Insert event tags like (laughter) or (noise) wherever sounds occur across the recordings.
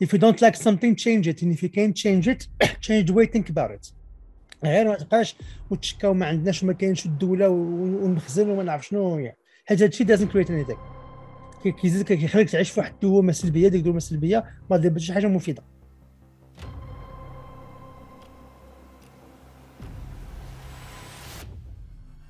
if you don't like something change it. And if you can't change it (coughs) change the way you think about it. غير ما تبقاش وتشكاو ما عندناش وما كاينش الدولة والمخزن وما نعرف شنو يعني حيت هادشي doesn't create anything. كيزيدك كيخليك تعيش في واحد الدوامه سلبيه ديك الدوامه السلبيه ما دير شي حاجة مفيدة.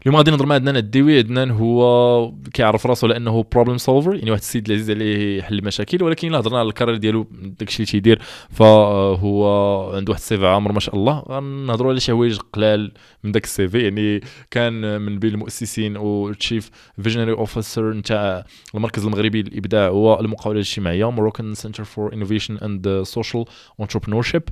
اليوم غادي نهضر مع عدنان الديوي عدنان هو كيعرف راسو لأنه problem solver يعني واحد السيد العزيز عليه يحل مشاكل ولكن إلا هضرنا على ال carrière ديالو داكشي اللي تيدير فهو عنده واحد ال CV عامر ما شاء الله. غنهضروا على شي حوايج قلال من داك ال CV يعني كان من بين المؤسسين و chief visionary officer نتاع المركز المغربي للإبداع والمقاوله الاجتماعية Moroccan Center for Innovation and Social Entrepreneurship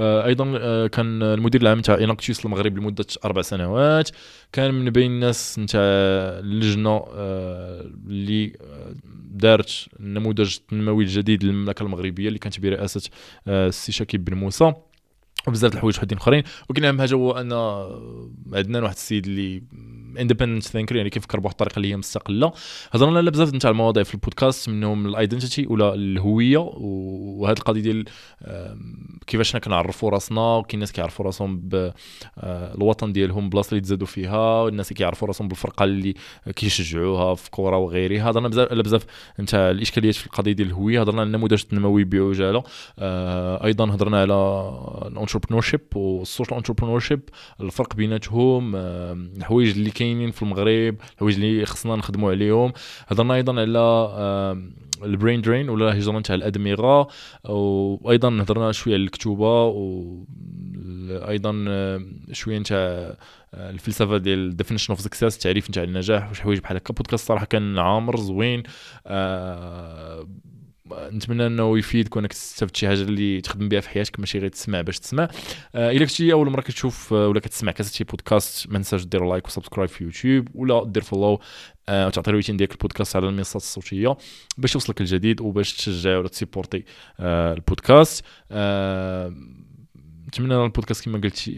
أيضا آه، كان المدير العام تاع Enactus المغرب لمدة أربع سنوات. كان من بين الناس نتاع اللجنة آه، اللي آه، دارت النموذج التنموي الجديد للمملكة المغربية اللي كانت برئاسة السي شكيب بن موسى. وبزاف الحوايج وحدين اخرين. ولكن أهم حاجة هو أن عندنا واحد السيد اللي independent thinker يعني كيفكر بواحد الطريقة اللي هي مستقلة. هضرنا على بزاف نتاع المواضيع في البودكاست منهم ال identity ولا الهوية. وهذه القضية ديال كيفاش حنا كنعرفوا راسنا وكاين ناس كيعرفوا راسهم بالوطن آه، ديالهم بلاصة اللي تزادوا فيها. والناس اللي كيعرفوا راسهم بالفرقة اللي كيشجعوها في كرة وغيرها. هضرنا بزاف على بزاف نتاع الإشكاليات في القضية ديال الهوية. هضرنا على النموذج التنموي بعجاله آه، أيضا هضرنا على ال entrepreneurship وال social entrepreneurship الفرق بيناتهم الحوايج اللي كاينين في المغرب الحوايج اللي خصنا نخدموا عليهم. هضرنا أيضا على ال brain drain ولا هجران تاع الأدمغة. وأيضا هضرنا شوية على الكتوبة وأيضا شوية نتاع الفلسفة ديال definition of success التعريف نتاع النجاح وشي حوايج بحال هكا. بودكاست صراحة كان عامر زوين. آه نتمنى انه يفيدك وانك تستافد شي حاجة اللي تخدم بها في حياتك ماشي غير تسمع باش تسمع. آه إلا كنتي أول مرة كتشوف آه ولا كتسمع شي بودكاست ما تنساش دير like و subscribe في يوتيوب ولا دير follow آه وتعطي rating ديالك البودكاست على المنصات الصوتية باش يوصلك الجديد وباش تشجع ولا تسيبورتي البودكاست. نتمنى البودكاست كما قلت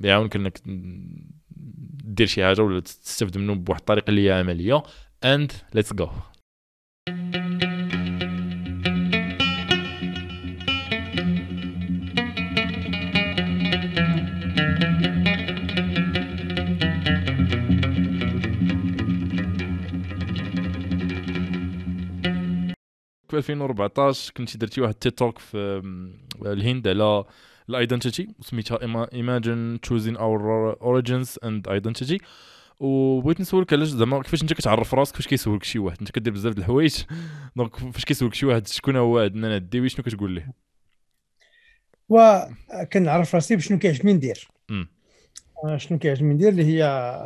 يعاونك إنك دير شي حاجة ولا تستافد منه بواحد الطريقة اللي هي عملية. And let's go. 2014 كنتي درتي واحد TED talk في الهند على ال identity سميتها imagine choosing our origins and identity وبغيت نسولك علاش زعما كيفاش انت كتعرف راسك فاش كيسولك شي واحد؟ انت كدير بزاف د الحوايج. donc فاش كيسولك شي واحد شكون هو عدنان الديوي شنو كتقول ليه؟ وكنعرف راسي بشنو كيعجبني ندير. شنو كيعجبني ندير اللي هي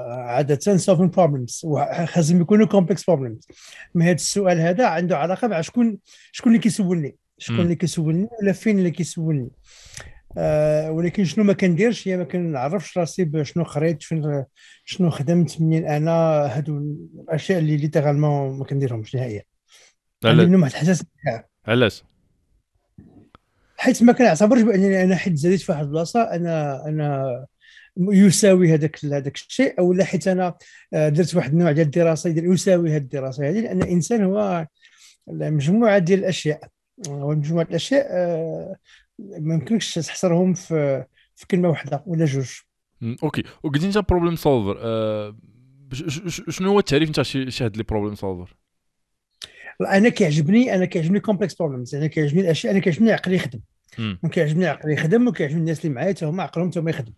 عادة solving problems خاصهم يكونوا complex problems من هذا السؤال هذا عنده علاقة مع شكون شكون اللي كيسولني؟ شكون اللي كيسولني ولا فين اللي كيسولني؟ آه ولكن شنو ما كنديرش هي ما كنعرفش راسي بشنو قريت شنو شنو خدمت منين أنا هادو الأشياء اللي littéralement ما كنديرهمش نهائيا. عندي منهم واحد الحساسيه علاش؟ حيت ما كنعتبرش بأنني أنا حيت تزاديت في واحد البلاصة أنا أنا يساوي هذاك هذاك الشيء أو لا حيت أنا آه، درت واحد النوع ديال الدراسة ديال يساوي هذه الدراسة. هذه لأن الإنسان هو مجموعة ديال الأشياء. ومجموعة الأشياء آه، ما يمكنكش تحصرهم في في كلمة واحدة ولا جوج. okay. وقلت أنت problem solver شنو هو التعريف نتاع شي هاد لي problem solver أنا كيعجبني أنا كيعجبني complex problems أنا كيعجبني الاشياء أنا كيعجبني عقلي يخدم. كيعجبني عقلي. يخدم وكيعجبني الناس اللي معايا هما عقلهم هما يخدم.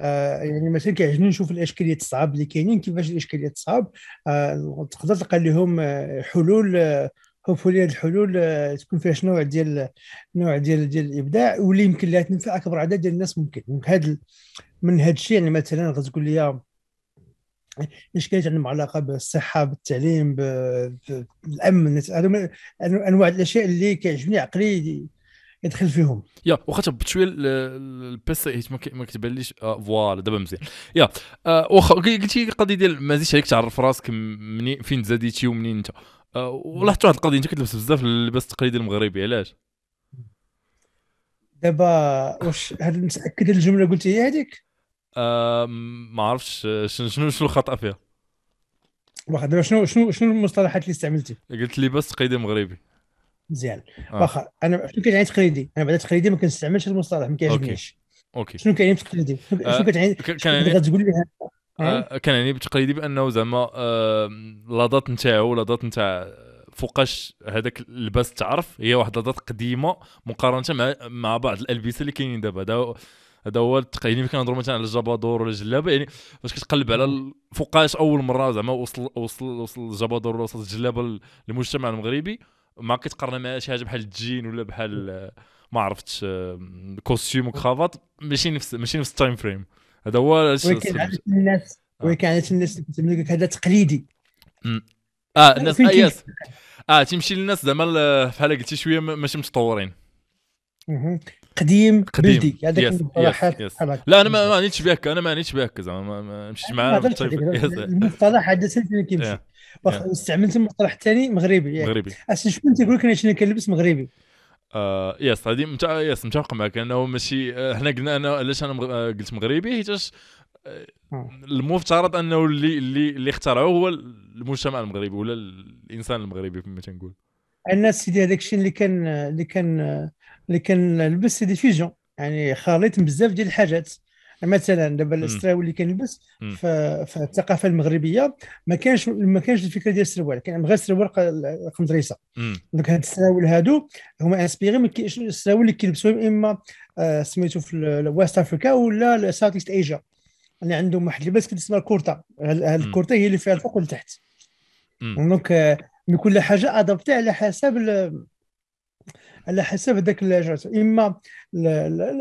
آه يعني مثلا كيعجبني نشوف الاشكاليات الصعاب اللي كاينين كيفاش الاشكاليات الصعاب. آه تقدر تلقى لهم آه، حلول آه هوبفولي هذه الحلول آه، تكون فيها نوع ديال نوع ديال ديال الإبداع واللي يمكن لها تنفع أكبر عدد ديال الناس ممكن. هذا من هذا الشيء يعني مثلا غتقول لي اشكاليات عندهم علاقة بالصحة بالتعليم بالأمن هذو أنواع الأشياء اللي كيعجبني عقلي. يدخل فيهم. يا واخا تبت شوية ال pièce حيت ما كتبانليش آه voilà دابا مزيان. يا آه واخا قلتي القضية ديال ما زيدش عليك تعرف راسك منين فين تزاديتي ومنين انت. آه ولاحظت واحد القضية انت كتلبس بزاف اللباس التقليدي المغربي علاش؟ دابا واش هاد متأكد الجملة قلتي هي هذيك ما عرفتش شنو شنو الخطأ فيها؟ واخا دابا شنو شنو شنو المصطلحات اللي استعملتي؟ قلت لباس تقليدي مغربي. مزيان. آه. واخا أنا شنو كتعني تقليدي أنا بعدا تقليدي ما كنستعملش المصطلح ما كيعجبنيش. أوكي. شنو كيعني تقليدي شنو آه، كتعني كان تقول لي آه كان يعني بتقليدي بأنه زعما آه لا دات نتاعو لا دات نتاع فوقاش هذاك اللباس تعرف هي واحد دات قديمة مقارنة مع مع بعض الألبسة اللي كاينين دابا. هذا هذا هو التقييم يعني كنهضروا مثلا على الجبادور ولا الجلابه يعني فاش كتقلب على فوقاش أول مرة زعما وصل وصل وصل الجبادور ولا وصل الجلابه للمجتمع المغربي ما كتقارن مع شي حاجة بحال الجين ولا بحال ما عرفتش costume و cravate ماشي نفس ماشي نفس ال time frame. هذا هو ولكن عاده الناس آه. ولكن عاده الناس اللي لك هذا تقليدي. آه الناس آه yes آه تمشي للناس زعما بحال قلتي شوية ماشي متطورين. قديم بلدي. هذاك المصطلحات لا أنا ما مانيش بهكا أنا مانيش بهكا زعما ما مشيتش معاه المصطلح عاده كيمشي. استعملت المصطلح الثاني مغربي يعني. مغربي. أصلا شكون تيقول لك أنا شنو كنلبس مغربي؟ آه يس هذه متع... يس متفق معك انه ماشي حنا قلنا أنا علاش أنا آه، قلت مغربي حيتاش آه. المفترض أنه اللي اللي اللي اخترعوه هو المجتمع المغربي ولا الإنسان المغربي كما تنقول. الناس سيدي هذاك الشيء اللي كان اللي كان اللي كان لبس سي ديفيجن يعني خليط بزاف ديال الحاجات. مثلا دابا السراويل اللي كنلبس في الثقافه المغربية ما كانش ما كانش الفكرة ديال السروال كان غير السروال قمدريسه donc هاد السراويل هادو هما inspirés من السراويل اللي كيلبسوهم إما آه، سميتو في West Africa ولا South East Asia اللي عندهم واحد اللباس كتسمى الكورتا. الكورتا هي اللي فيها الفوق والتحت. donc آه، كل حاجة adaptée على حسب على حسب ذاك إما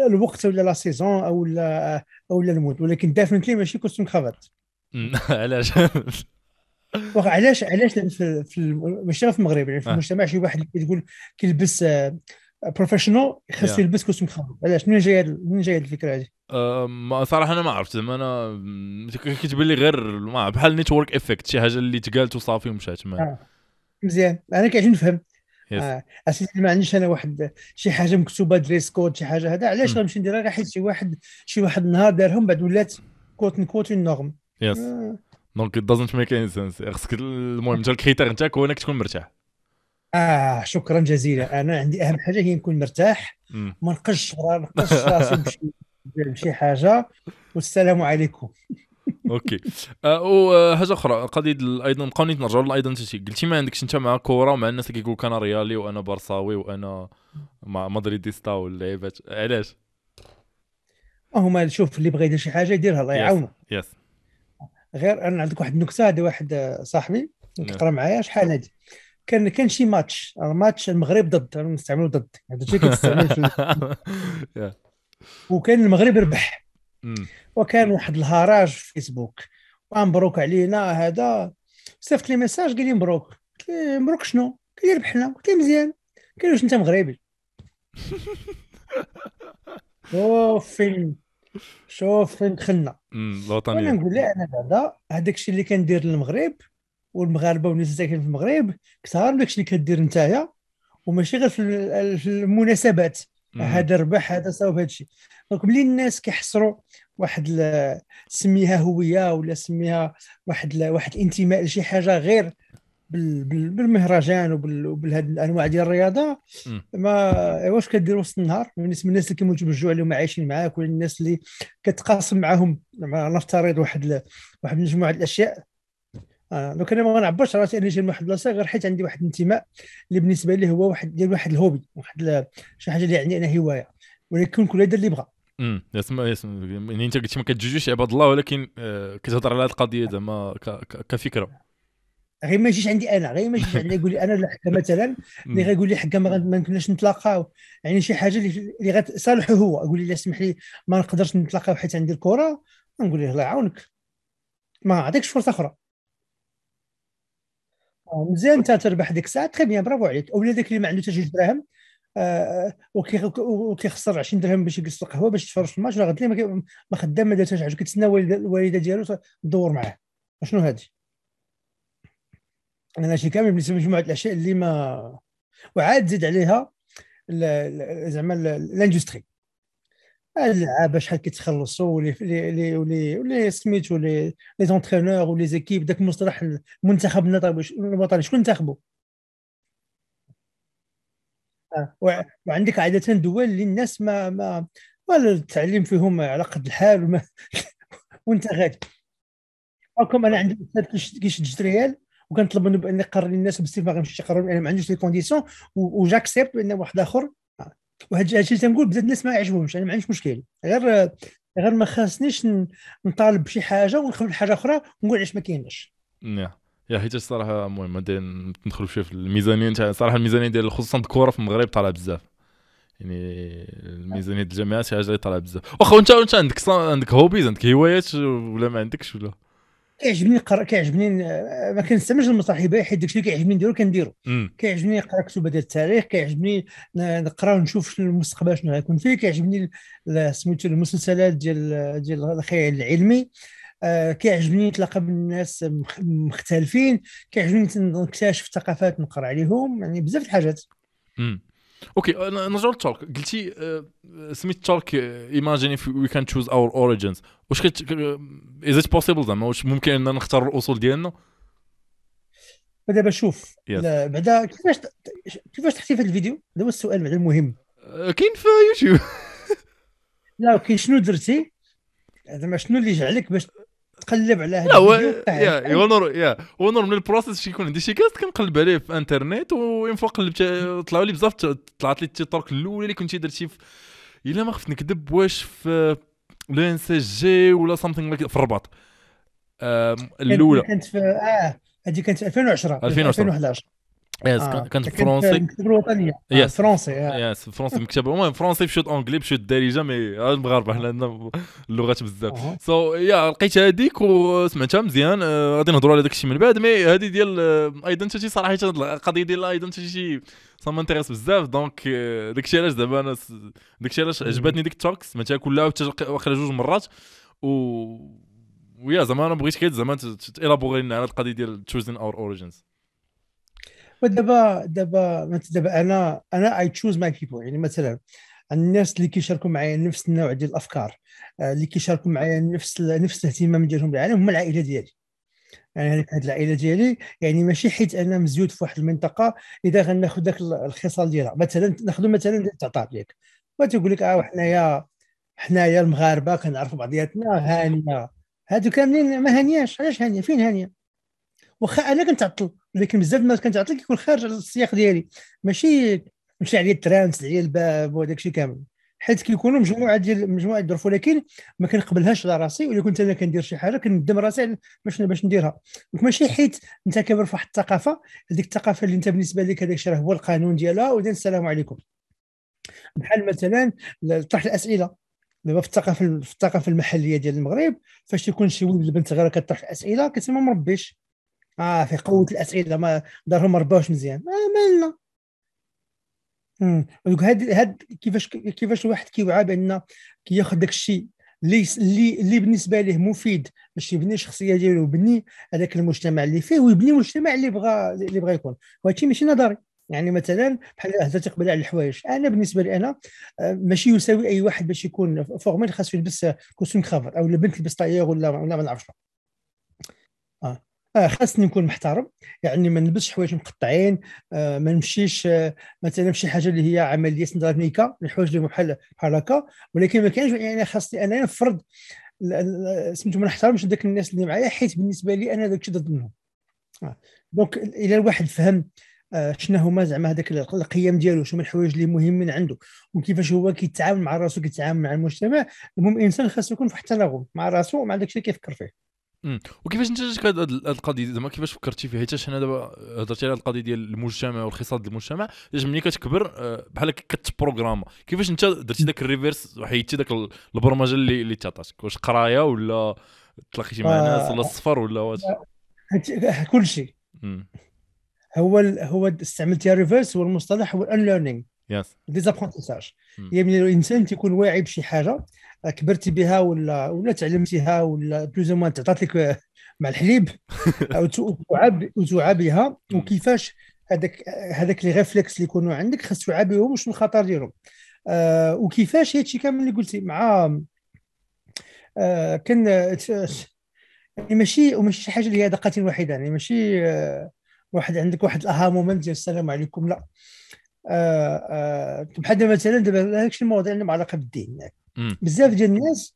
الوقت ولا la saison أو لا أو لا ال mood ولكن definitely ماشي costume cravate (laughs) علاش؟ (laughs) واخا علاش علاش في, في ماشي في المغرب. يعني في آه. المجتمع شي واحد يقول كيلبس professional خاصو يلبس costume cravate علاش؟ منين جاية منين جاية الفكرة هذه صراحة أنا ما عرفت. زعما أنا كتبان لي غير بحال network effect شي حاجة اللي تقالت وصافي ومشات. آه. مزيان. أنا كيعجبني نفهم. آه. أساسا ما عنديش أنا واحد شي حاجة مكتوبة dress code شي حاجة هذا علاش غنمشي نديرها؟ غير حيت شي واحد شي واحد النهار دارهم بعد ولات quote quote norme yes donc doesn't make any sense خصك المهم انت ال critère نتاعك هو إنك تكون مرتاح. آه شكرا جزيلا. أنا عندي أهم حاجة هي نكون مرتاح. ما نقش نقش راسي (laughs) بشي حاجة. والسلام عليكم. okay. وحاجه أخرى قضية أيضا نبقاو نرجعوا لل identity قلتي ما عندكش انت مع كورة ومع الناس اللي كيقولوا أنا ريالي وأنا برصاوي وأنا مدريديستا واللعيبات علاش؟ هما شوف اللي بغى يدير شي حاجة يديرها الله يعاونه. yes غير أنا عندك واحد النكته هذا واحد صاحبي كيقرا معايا شحال هادي؟ كان كان شي match match المغرب ضد نستعملوا ضد. هذا الشيء كيستعمل في (laughs) وكان المغرب ربح. وكان واحد الهراج في فيسبوك مبروك علينا هذا صيفط لي ميساج قال لي مبروك. قلت له مبروك شنو؟ قال لي ربحنا. قلت له مزيان. قال واش أنت مغربي؟ شوف فين شوف فين دخلنا الوطنية. أنا نقول له أنا بعدا هذاك الشيء اللي كندير للمغرب والمغاربة والناس اللي ساكنين في المغرب كثار من داكشي اللي كدير نتايا وماشي غير في المناسبات. هذا ربح هذا صاوب هذا الشيء. دونك ملي الناس كيحصروا واحد سميها هوية ولا سميها واحد واحد الانتماء لشي حاجة غير بالمهرجان وبهذه الأنواع ديال الرياضة ما واش كدير وسط النهار؟ بالنسبة للناس اللي كيموتوا بالجوع اللي هما عايشين معاك ولا الناس اللي كتقاسم معاهم نفترض واحد واحد مجموعة الأشياء آه donc أنا ما غنعبرش راسي اني جاي من واحد البلاصه غير حيت عندي واحد الانتماء اللي بالنسبة لي هو واحد ديال واحد ال hobby واحد شي حاجة اللي عندي أنا هواية ولكن كل يدير اللي بغى امم يسمى يعني أنت قلتي ما كتجوجيوش عباد الله ولكن آه كتهضر على هذه القضية زعما كفكرة. غير ما يجيش عندي أنا غير ما يجيش عندي يقول لي أنا لا حكا مثلا اللي غيقول لي حكا ما نكونش نتلاقاو. يعني شي حاجة اللي غتصالحه هو يقول لي لا سمح لي ما نقدرش نتلاقاو حيت عندي الكره نقول له الله يعاونك ما عطيكش فرصة أخرى. مزيان انت تربح ديك الساعة تخي بيان برافو عليك. أو داك اللي ما عنده حتى جوج دراهم آه، وكيخسر 20 درهم باش يجلس القهوه باش يتفرج في الماتش راه غد ما خدام ما دارش حاجة. كيتسنى الوالده ديالو تدور معاه. شنو هادي أنا شي كامل بالنسبة لمجموعه الأشياء اللي ما وعاد زيد عليها زعما الإندستري. اللعابه شحال كيتخلصوا ولي ولي ولي ولي سميتو لي لي زونترينور ولي زيكيب داك المصطلح المنتخب الوطني شكون انتخبوا آه. وعندك عادة دول اللي الناس ما ما التعليم فيهم على قد الحال (laughs) وانت غادي راكم أنا عندي أستاذ كيشد ريال وكنطلب منه بأن يقرر للناس بس ما غنمشي يقرر أنا ما عنديش لي كونديسيون وجاكسبت بان واحد آخر وهذا الشيء تنقول بزاف الناس ما يعجبهمش أنا ما عنديش مشكل. غير غير ما خاصنيش نطالب بشي حاجة ونخلي حاجة أخرى ونقول علاش ما كايناش. يا حيت الصراحة المهم ندخلوا شوية في الميزانية. نتاع صراحة الميزانية ديال خصوصا الكره في المغرب طالعة بزاف. يعني الميزانية ديال الجامعات شي حاجة طالعة بزاف. واخا انت انت عندك عندك هوبيز عندك هوايات ولا ما عندكش ولا؟ كيعجبني نقرا كيعجبني ما كنستعملش المصاحبة حيت داكشي اللي كيعجبني نديرو كنديرو. كيعجبني نقرأ كتب ديال التاريخ كيعجبني نقرأ ونشوف شنو المستقبل شنو غيكون فيه. كيعجبني سميتو المسلسلات ديال ديال الخيال العلمي. آه كيعجبني نتلاقى بالناس مختلفين. كيعجبني نكتشف ثقافات نقرأ عليهم. يعني بزاف الحاجات. okay نرجعو لل talk قلتي سميت ال talk imagine we can choose our origins واش كت is it possible زعما واش ممكن اننا نختار الاصول ديالنا دابا شوف بعدا كيفاش كيفاش تحتي في هذا الفيديو هذا هو السؤال بعدا المهم كاين في يوتيوب لا كاين شنو درتي زعما شنو اللي جعلك باش تقلب على هذا هو يا هو نور yeah هو normal process شي يكون عندي شي guest كنقلب عليه في انترنت وين فوق قلبت طلعوا لي بزاف طلعت لي ال TED talk الاولى اللي كنتي درتي في إلا ما خفت نكذب واش في لو اس جي ولا something في الرباط. الأولى. كانت في آه هذه كانت 2010 2011 yes آه. كانت français المكتبه الوطنيه يس فرونسي يس فرونسي مكتبة. المهم français بشوية anglais بشوية الدارجه mais المغاربه حنا عندنا اللغات بزاف. so yeah لقيت هذيك وسمعتها مزيان. غادي نهضروا على داك الشيء من بعد mais هذه ديال identity صراحة القضية ديال ال identity ça m'intéresse بزاف. donc داك الشيء علاش دابا أنا داك الشيء علاش عجبتني ديك ال talk سمعتها كلها واخا جوج مرات. و yeah زعما أنا بغيتك زعما t'élabores لنا على القضية ديال choosing our origins ودابا دابا دابا أنا أنا I choose my people يعني مثلا الناس اللي كيشاركوا معايا نفس النوع ديال الأفكار آه، اللي كيشاركوا معايا نفس نفس الاهتمام ديالهم بالعالم هم العائلة ديالي. يعني هذيك هذه العائلة ديالي يعني ماشي حيت أنا مزيود في واحد المنطقة إذا غناخذ ذاك الخصال ديالها. مثلا ناخذ مثلا التعطار ديالك. تقول لك آه حنايا حنايا المغاربة كنعرفوا بعضياتنا هانية. هادو كاملين ما هانياش علاش هانية؟ فين هانية؟ واخا أنا كنتعطل. ولكن بزاف الناس كنتعطل كيكون خارج السياق ديالي. ماشي ماشي عليا الترانس عليا الباب وداك الشيء كامل. حيت كيكونوا مجموعة ديال مجموعة الظروف. ولكن ما كنقبلهاش على راسي ولا كنت أنا كندير شي حاجة كندم راسي باش باش نديرها. ماشي حيت انت كبر في واحد الثقافة هذيك الثقافة اللي انت بالنسبة لك هذاك الشيء هو القانون ديالها ودين السلام عليكم. بحال مثلا طرح الأسئلة. دابا في الثقافة في الثقافة المحلية ديال المغرب فاش يكون شي ولد البنت صغيرة كطرح الأسئلة كتسمى مربيش. آه في قوة الأسئلة ما دارهم ما رباوش مزيان. آه مالنا. هاد هاد كيفاش كيفاش الواحد كيوعى بأن كياخذ داك الشيء اللي اللي بالنسبة ليه مفيد باش يبني الشخصية ديالو ويبني هذاك المجتمع اللي فيه ويبني المجتمع اللي بغى اللي بغى يكون. وهادشي ماشي نظري. يعني مثلا بحال هضرتي قبل على الحوايج. أنا بالنسبة لي أنا آه، ماشي يساوي أي واحد باش يكون formel خاصو يلبس costume cravate أو البنت تلبس tailleur ولا ما نعرفش. آه خاصني نكون محترم. يعني ما نلبسش حوايج مقطعين آه ما نمشيش آه مثلا شي حاجة اللي هي عملية نيكا الحوايج اللي بحال بحال هكا. ولكن ما كانش يعني خاصني أنا نفرض سميتو ما نحترمش داك الناس اللي معايا حيت بالنسبة لي أنا داك الشيء ضد منهم. آه. donc إلى الواحد فهم آه شنو هما زعما هذاك القيم ديالو شنو الحوايج اللي مهمين عنده وكيفاش هو كيتعامل مع راسو كيتعامل مع المجتمع المهم الانسان خاصو يكون في التناغم مع راسو ومع داك الشيء كيفكر فيه. وكيفاش انت جاتك هذه القضية؟ زعما كيفاش فكرتي فيها؟ حيت أنا دابا هضرتي على القضية ديال المجتمع والخصال ديال المجتمع علاش ملي كتكبر آه، بحال كتبروغراما كيفاش انت درتي ذاك ال reverse وحيدتي ذاك البرمجة اللي اللي تعطاتك؟ واش قراية ولا تلاقيتي مع ناس ولا السفر ولا واش؟ كل شيء هو هو استعملتي ال reverse هو المصطلح هو ال unlearning yes désapprentissage يعني الإنسان تيكون واعي بشي حاجة كبرتي بها ولا ولا تعلمتيها ولا plus ou moins تعطات لك مع الحليب (laughs) بها وكيفاش هذاك هذاك les réflexes اللي يكونوا عندك خاص توعى بهم وشنو الخطر ديالهم. آه وكيفاش هادشي كامل اللي قلتي مع آه كان يعني ماشي وماشي شي حاجة اللي هي دقة واحدة يعني ماشي آه واحد عندك واحد ال aha moment ديال السلام عليكم لا. آه آه بحال مثلا دابا هادشي المواضيع اللي علاقه بالدين يعني. بزاف ديال الناس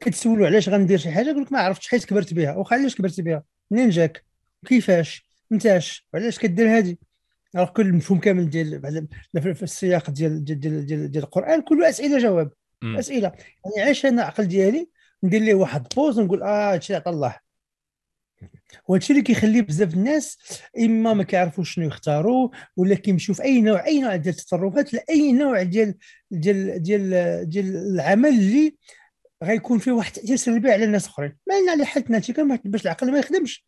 كتسولوا علاش غندير شي حاجة يقول لك ما عرفتش حيت كبرت بها. واخا علاش كبرت بها؟ منين جاك؟ كيفاش؟ متاش علاش كدير هادي؟ راه كل المفهوم كامل ديال في السياق ديال ديال ديال, ديال القرآن كله أسئلة جواب. أسئلة. يعني علاش أنا العقل ديالي ندير ليه واحد بوز ونقول آه هادشي عطا الله. وهادشي اللي كيخلي بزاف الناس إما ما كيعرفوش شنو يختاروا ولا كيمشيو في أي نوع أي نوع ديال التصرفات لاي نوع ديال ديال ديال ديال العمل اللي غيكون فيه واحد التاثير سلبي على الناس أخرين. ما لنا على حالتنا كان باش العقل ما يخدمش.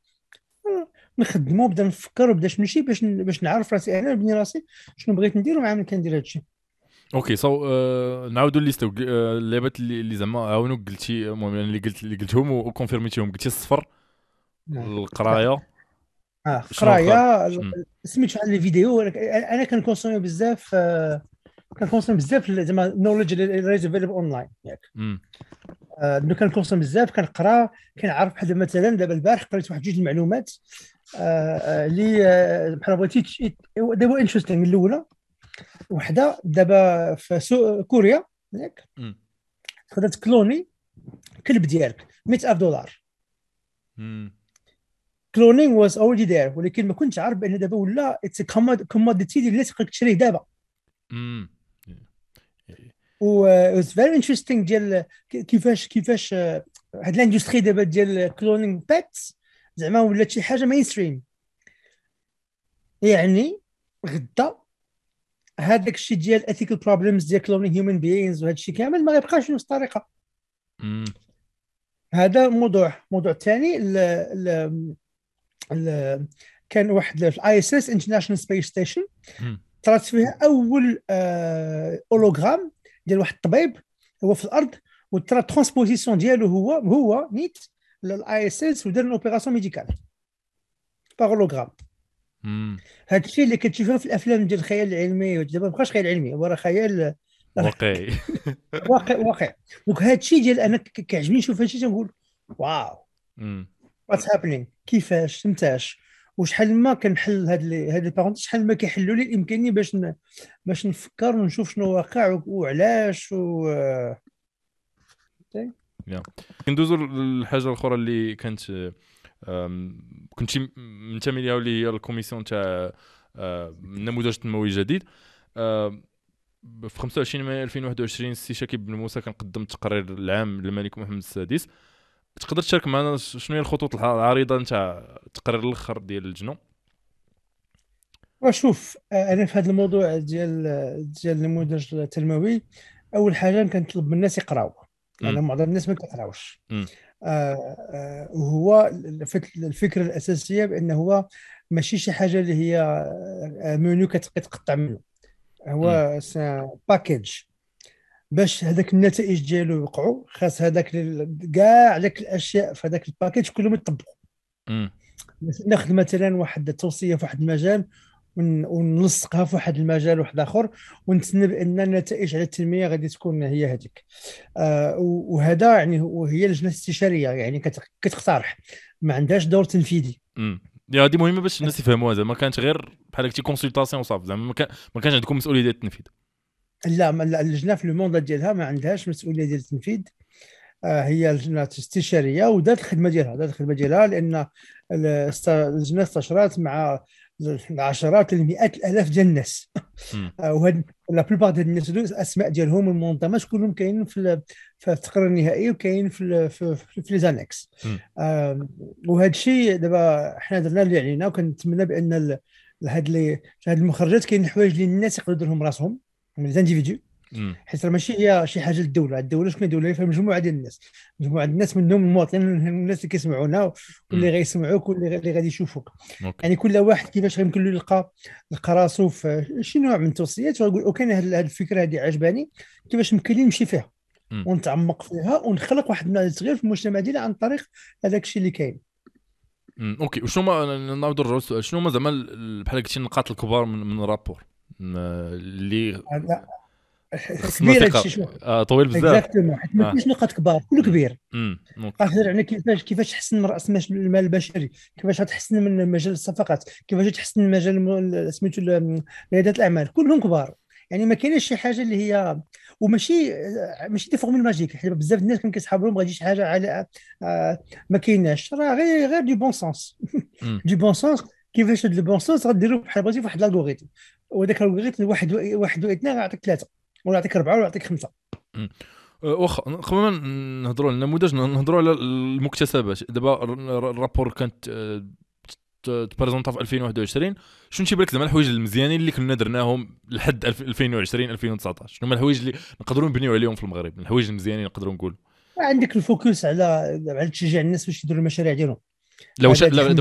نخدمو بدا نفكر وبدا نمشي باش باش نعرف راسي أنا نبني راسي شنو بغيت ندير ومع من كندير هادشي. okay so uh, نعاودوا ال liste اللعبات اللي زعما عاونوك قلتي المهم اللي قلت اللي قلتهم وكونفيرميتيهم. قلتي السفر. القراية. آه القراية؟ سميت شحال لي فيديو أنا كنكونسومي بزاف آه، كنكونسومي بزاف زعما knowledge اللي available online ياك. آه كنكونسومي بزاف كنقرا كنعرف بحال مثلا دابا البارح قريت واحد جوج المعلومات آه، آه، اللي بحال بغيتي دابا interesting الأولى وحدة دابا في كوريا ياك. خدات cloner كلب ديالك 100000 دولار. cloning was already there ولكن ما كنتش عارف بأن دابا ولا it's commodity اللي تقدر تشريه دابا. و it's very interesting ديال كيفاش كيفاش هاد ال industry دابا ديال cloning pets زعما ولات شي حاجة mainstream يعني غدا هذاك الشيء ديال ethical problems ديال cloning human beings وهذا الشيء كامل ما غيبقاش نفس الطريقة. هذا موضوع. موضوع ثاني كان واحد ال ISS International Space Station طلعت فيها أول hologramme آه، ديال واحد الطبيب هو في الأرض وترى transposition ديالو هو هو نيت لل ISS ودار opération médicale par hologramme هذا الشيء اللي كتشوفه في الأفلام ديال الخيال العلمي دابا ما بقاش خيال علمي هو راه خيال واقعي. واقع واقع. donc هذا الشيء ديال أنا كيعجبني نشوف هذا الشيء تنقول wow. what's happening كيفاش؟ فهمتاش وشحال ما كنحل هاد هاد البارونت شحال ما كيحلوا لي الإمكانية باش ن... باش نفكر ونشوف شنو واقع وعلاش و كندوزو للحاجة الأخرى اللي كانت كنت منتمي ليها واللي هي ال commission تاع النموذج التنموي الجديد. في 25 مايو 2021 السي شاكيب بن موسى كان قدم التقرير العام للملك محمد السادس. تقدر تشارك معنا شنو هي الخطوط العريضة نتاع التقرير الأخر ديال الجنو؟ وشوف أنا في هذا الموضوع ديال ديال النموذج التنموي أول حاجة كنطلب من الناس يقراو. لأن معظم الناس ما كيقراوش آه آه وهو الفكرة الأساسية بانه هو ماشي شي حاجة اللي هي آه، منيو كتقطع منه. هو package باش هذاك النتائج ديالو يوقعوا خاص هذاك كاع داك الأشياء في هذاك ال package كلهم يطبقوا. ناخذ مثلا واحد التوصية في واحد المجال ونلصقها في واحد المجال واحد آخر ونتسنى بأن النتائج على التنمية غادي تكون هي هذيك. آه وهذا يعني وهي لجنة استشارية يعني كتقترح. ما عندهاش دور تنفيذي. يا هذه مهمة باش الناس يفهموها زعما ما كانت غير بحال هكا consultation وصافي زعما ما, كان ما كانش عندكم مسؤولية ديال التنفيذ. لا اللجنه في ال mandat ديالها ما عندهاش مسؤولية ديال التنفيذ. آه هي لجنه استشاريه ودارت الخدمة ديالها دارت الخدمة ديالها لأن اللجنه استشرات مع العشرات المئات الآلاف ديال الناس. (laughs) آه، وهاد la plupart ديال الناس الاسماء ديالهم المنظمات كلهم كاينين في في التقرير النهائي وكاين في في, في, les annexes وهذا الشيء دابا حنا درنا اللي علينا وكنتمنى بأن هاد هاد المخرجات كاين حوايج اللي الناس يقدروا يديرهم راسهم. من les individus حيت ماشي هي شي حاجة للدولة. الدولة شكون دوله هي مجموعة ديال الناس. مجموعة الناس منهم المواطنين الناس اللي كيسمعونا واللي غيسمعوك واللي غادي يشوفوك. يعني كل واحد كيفاش غيمكن له يلقى يلقى راسو في شي نوع من التوصيات ويقول OK هذه الفكرة هذه عجباني. كيفاش يمكن لي نمشي فيها؟ ونتعمق فيها ونخلق واحد التغيير في المجتمع ديالي عن طريق هذاك الشيء اللي كاين. OK. وشنو ما نعاود نرجعوا السؤال شنو ما زعما بحال قلتي النقاط الكبار من, من ال rapport؟ اللي كبير هادشي آه طويل بزاف. exactement حيت ما كاينش نقاط كبار كله كبير. قادر يعني كيفاش كيفاش تحسن من راس المال البشري؟ كيفاش تحسن من مجال الصفقات؟ كيفاش تحسن من مجال سميتو ريادة الأعمال؟ كلهم كبار. يعني ما كاينش شي حاجة اللي هي وماشي ماشي des formules magiques. حيت بزاف الناس كانوا كيسحبوا لهم غادي شي حاجة على آه ما كايناش. راه غير غير du bon sens du bon sens كيفاش هاد ال bon sens غديروا بحال بغيتي فواحد ال algorithme وذاك ال algorithme واحد واحد وإثنين غيعطيك ثلاثة. ولا يعطيك أربعة ولا يعطيك خمسه أه، واخا قبل ما نهضروا على النموذج نهضروا على المكتسبات. دابا ال rapport كانت أه، ت présenta في 2021 شنو تيبان لك زعما الحوايج المزيانين اللي كنا درناهم لحد 2020 2019 شنو هما الحوايج اللي نقدروا نبنيو عليهم في المغرب؟ الحوايج المزيانين نقدروا نقول عندك ال focus على على تشجيع الناس باش يديروا المشاريع ديالهم. لا واش لا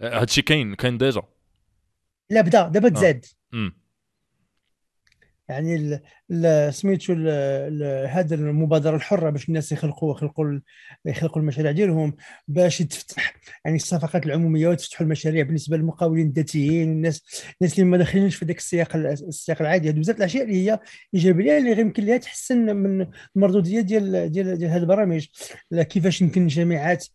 هادشي كاين كاين ديجا. لا بدا دابا تزاد. يعني سميتو هذا المبادرة الحرة باش الناس يخلقوا يخلقوا يخلقوا المشاريع ديالهم باش تفتح يعني الصفقات العمومية وتفتحوا المشاريع بالنسبة للمقاولين الذاتيين والناس الناس اللي ما داخلينش في ذاك السياق السياق العادي. هذو بزاف الأشياء اللي هي إيجابية اللي يمكن لها تحسن من المردودية ديال ديال ديال هذه البرامج. كيفاش يمكن الجامعات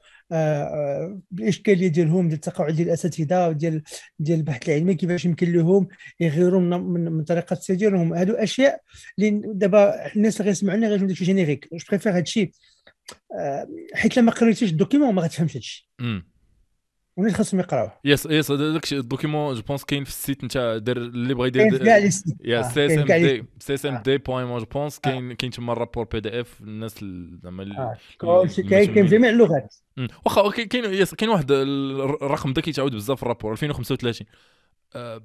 بالاشكاليه ديالهم ديال التقاعد ديال الأساتذة ديال ديال البحث العلمي كيفاش يمكن لهم يغيروا من, من طريقة السير ديالهم هادو أشياء اللي دابا الناس اللي غيسمعوني غيجيو داكشي générique. je préfère هادشي آه، حيت لما قريتيش ال document ما غتفهمش هادشي. وناس خاصهم يقراوه. yes yes داك ال document je pense كاين في ال site نتاع دير اللي بغى يدير كاين كاع لي سيت يا سي اس ام دي سي اس ام دي بوين جو بونس كاين كاين تما ال rapport PDF الناس زعما كاين كاين جميع اللغات. واخا كاين yes كاين واحد الرقم ذا كيتعاود بزاف في ال rapport 2035 آه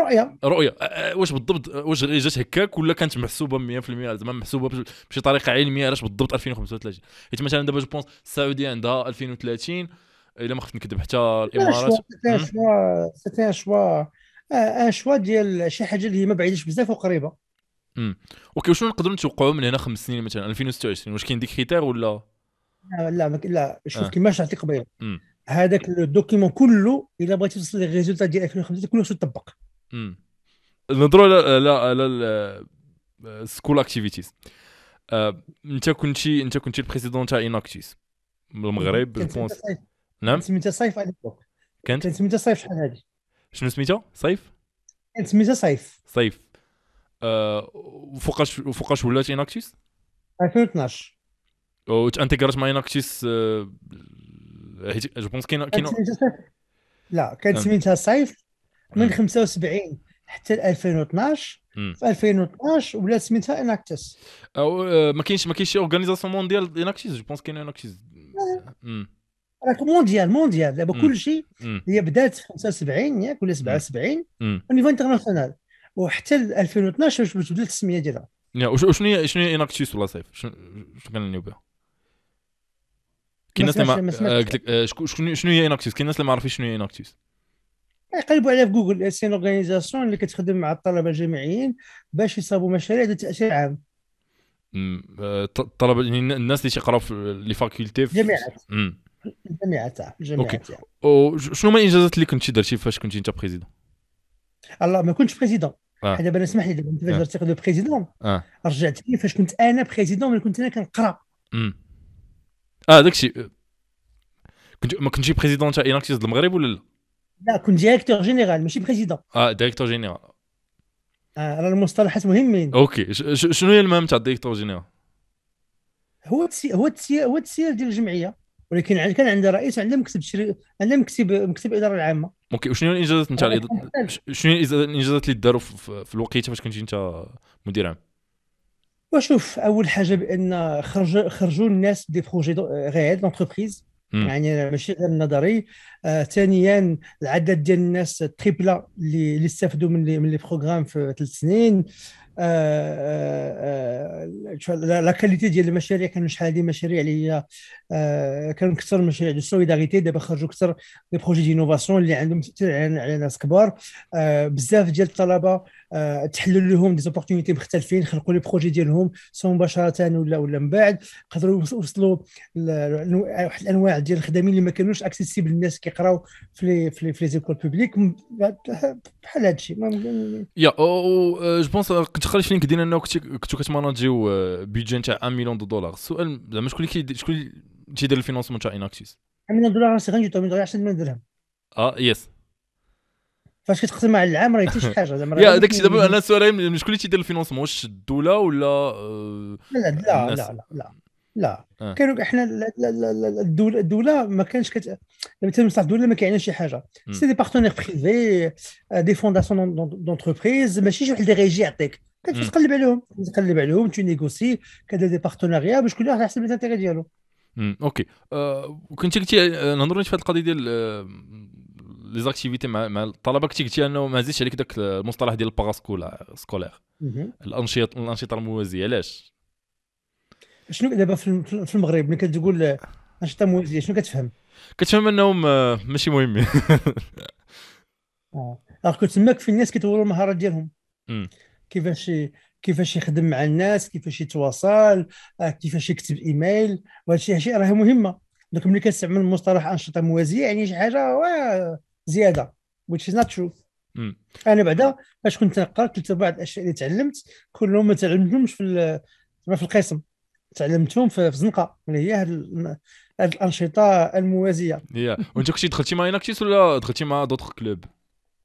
رؤية. رؤية. آه واش بالضبط واش جات هكاك ولا كانت محسوبة 100% زعما محسوبة بشي طريقة علمية علاش بالضبط 2035 حيت مثلا دابا je pense السعوديه عندها 2030 إلا ما خفت نكذب حتى الإمارات. c'était un choix un choix ديال شي حاجة اللي هي ما بعيدش بزاف وقريبة. امم OK وشنو نقدروا نتوقعوا من هنا خمس سنين مثلا؟ 2026 واش كاين des critères ولا؟ لا لا لا شوف آه. كيما شرحت لك قبيله هذاك ال document كله إلا بغيتي توصل لل résultat ديال 2050 كله خصو يطبق نهضروا على على ال school activities أنت كنتي أنت كنتي ال président تاع Enactus من المغرب je pense نعم. سميتها SIFE على الفوق كانت؟ كانت سميتها SIFE شحال هادي. شنو سميتها SIFE كانت سميتها SIFE SIFE آه وفوقاش وفوقاش ولات Enactus 2012 وت انتيغرات مع Enactus آه حيت je pense كاين كاين لا كانت نعم. سميتها SIFE من 75 حتى 2012 في 2012 ولات سميتها Enactus آه، ما كاينش ما كاينش شي organisation mondiale Enactus je pense كاين Enactus راك mondiale mondiale. دابا كل شيء هي بدات في 75 ياك ولا 77 niveau international وحتى 2012 باش بدات التسميه ديالها؟ وشنو هي شنو هي Enactus ولا SIFE؟ شنو كنعنيو بها كاين الناس اللي ما قلت لك آه، شنو هي Enactus كاين الناس اللي ما عارفين شنو هي Enactus يقلبوا عليها في جوجل c'est organisation اللي كتخدم مع الطلبة الجامعيين باش يصاوبوا مشاريع ذات تاثير عام الطلبه يعني الناس اللي تيقراو في les facultés في جامعات الجامعات الجامعات وشنو هما الإنجازات اللي كنتي درتي فاش كنتي أنت président؟ الله ما كنتش président. آه. دابا اسمح لي دابا انت فاش درتي de président. آه. رجعت لي فاش كنت أنا président ملي كنت أنا كنقرأ. آه داكشي كنت ما كنتش président تاع Enactus المغرب ولا لا؟ لا كنت directeur général ماشي président. آه directeur général آه راه المصطلحات مهمين. OK. شنو هي المهام تاع ال directeur général؟ هو التسيير هو التسيير هو التسيير ديال الجمعية. ولكن كان عندها رئيس وعندها مكتب شري... عندها مكتب مكتب الاداره العامة. OK وشنو الإنجازات نتاع شنو الانجازات اللي داروا في, في الوقيتة فاش كنتي أنت مدير عام؟ وشوف أول حاجة بأن خرج خرجوا الناس des projets réels d'entreprise يعني ماشي غير نظري آه ثانيا العدد ديال الناس tripla اللي استفدوا من من les programmes في ثلاث سنين. la qualité ديال المشاريع كانوا شحال هذه مشاريع اللي هي كانوا كثر مشاريع de solidarité دابا خرجوا كثر les projets d'innovation اللي عندهم تاثير على ناس كبار. بزاف ديال الطلبة آه، تحلوا لهم des opportunités مختلفين خلقوا les projets ديالهم سواء مباشره ولا ولا من بعد قدروا يوصلوا واحد الأنواع ديال الخدامين اللي ما كانوش accessibles الناس كيقراو في les في les écoles publiques بحال هذا الشيء. يا أو جو بونس كنت قريت في لينكدين أنه كنتو كتماناجيو بيدجي نتاع 1 مليون دولار السؤال زعما شكون اللي شكون اللي تيدير الفينونسمون تاع اناكسيس 1 مليون دولار سي غنجي 1 مليون 10 مليون درهم آه يس فاش كتقسم على العام راه حتى شي حاجة زعما يا داك الشيء دابا أنا السؤال شكون اللي تيدير الفينونسمون واش الدولة ولا لا لا لا لا لا آه. كانوا إحنا الدولة الدولة ما كانش كت مثلا مصلحه الدولة ما كيعنيش شي حاجة c'est des partenaires privés des fondations d'entreprise ماشي شي واحد اللي غيجي يعطيك كتقلب عليهم تقلب عليهم ت négocier كدير des partenariats باش كل واحد يحسب ال intérêt ديالو OK كنت قلتي نهضروا في هذه القضية ديال les activités مع مع الطلبه كنت قلتي أنه ما زيدش عليك ذاك المصطلح ديال ال parascola scolaire. الانشطه الأنشطة الموازية علاش؟ شنو دابا في المغرب ملي كتقول أنشطة موازية شنو كتفهم؟ كتفهم أنهم ماشي مهمين آه. كنت تماك في الناس كيطوروا المهارات ديالهم. كيفاش كيفاش يخدم مع الناس كيفاش يتواصل آه، كيفاش يكتب إيميل وهذا الشيء شيء راه مهمة. دونك ملي كنستعمل مصطلح أنشطة موازية يعني شي حاجة زيادة which is not true. أنا بعدا فاش كنت نقرأ قلت بعض الاشياء اللي تعلمت كلهم ما تعلمتهمش في في القسم. تعلمتهم في الزنقه اللي هي هذه الأنشطة الموازية. yeah وأنت كنتي دخلتي مع Enactus ولا دخلتي مع d'autres clubs؟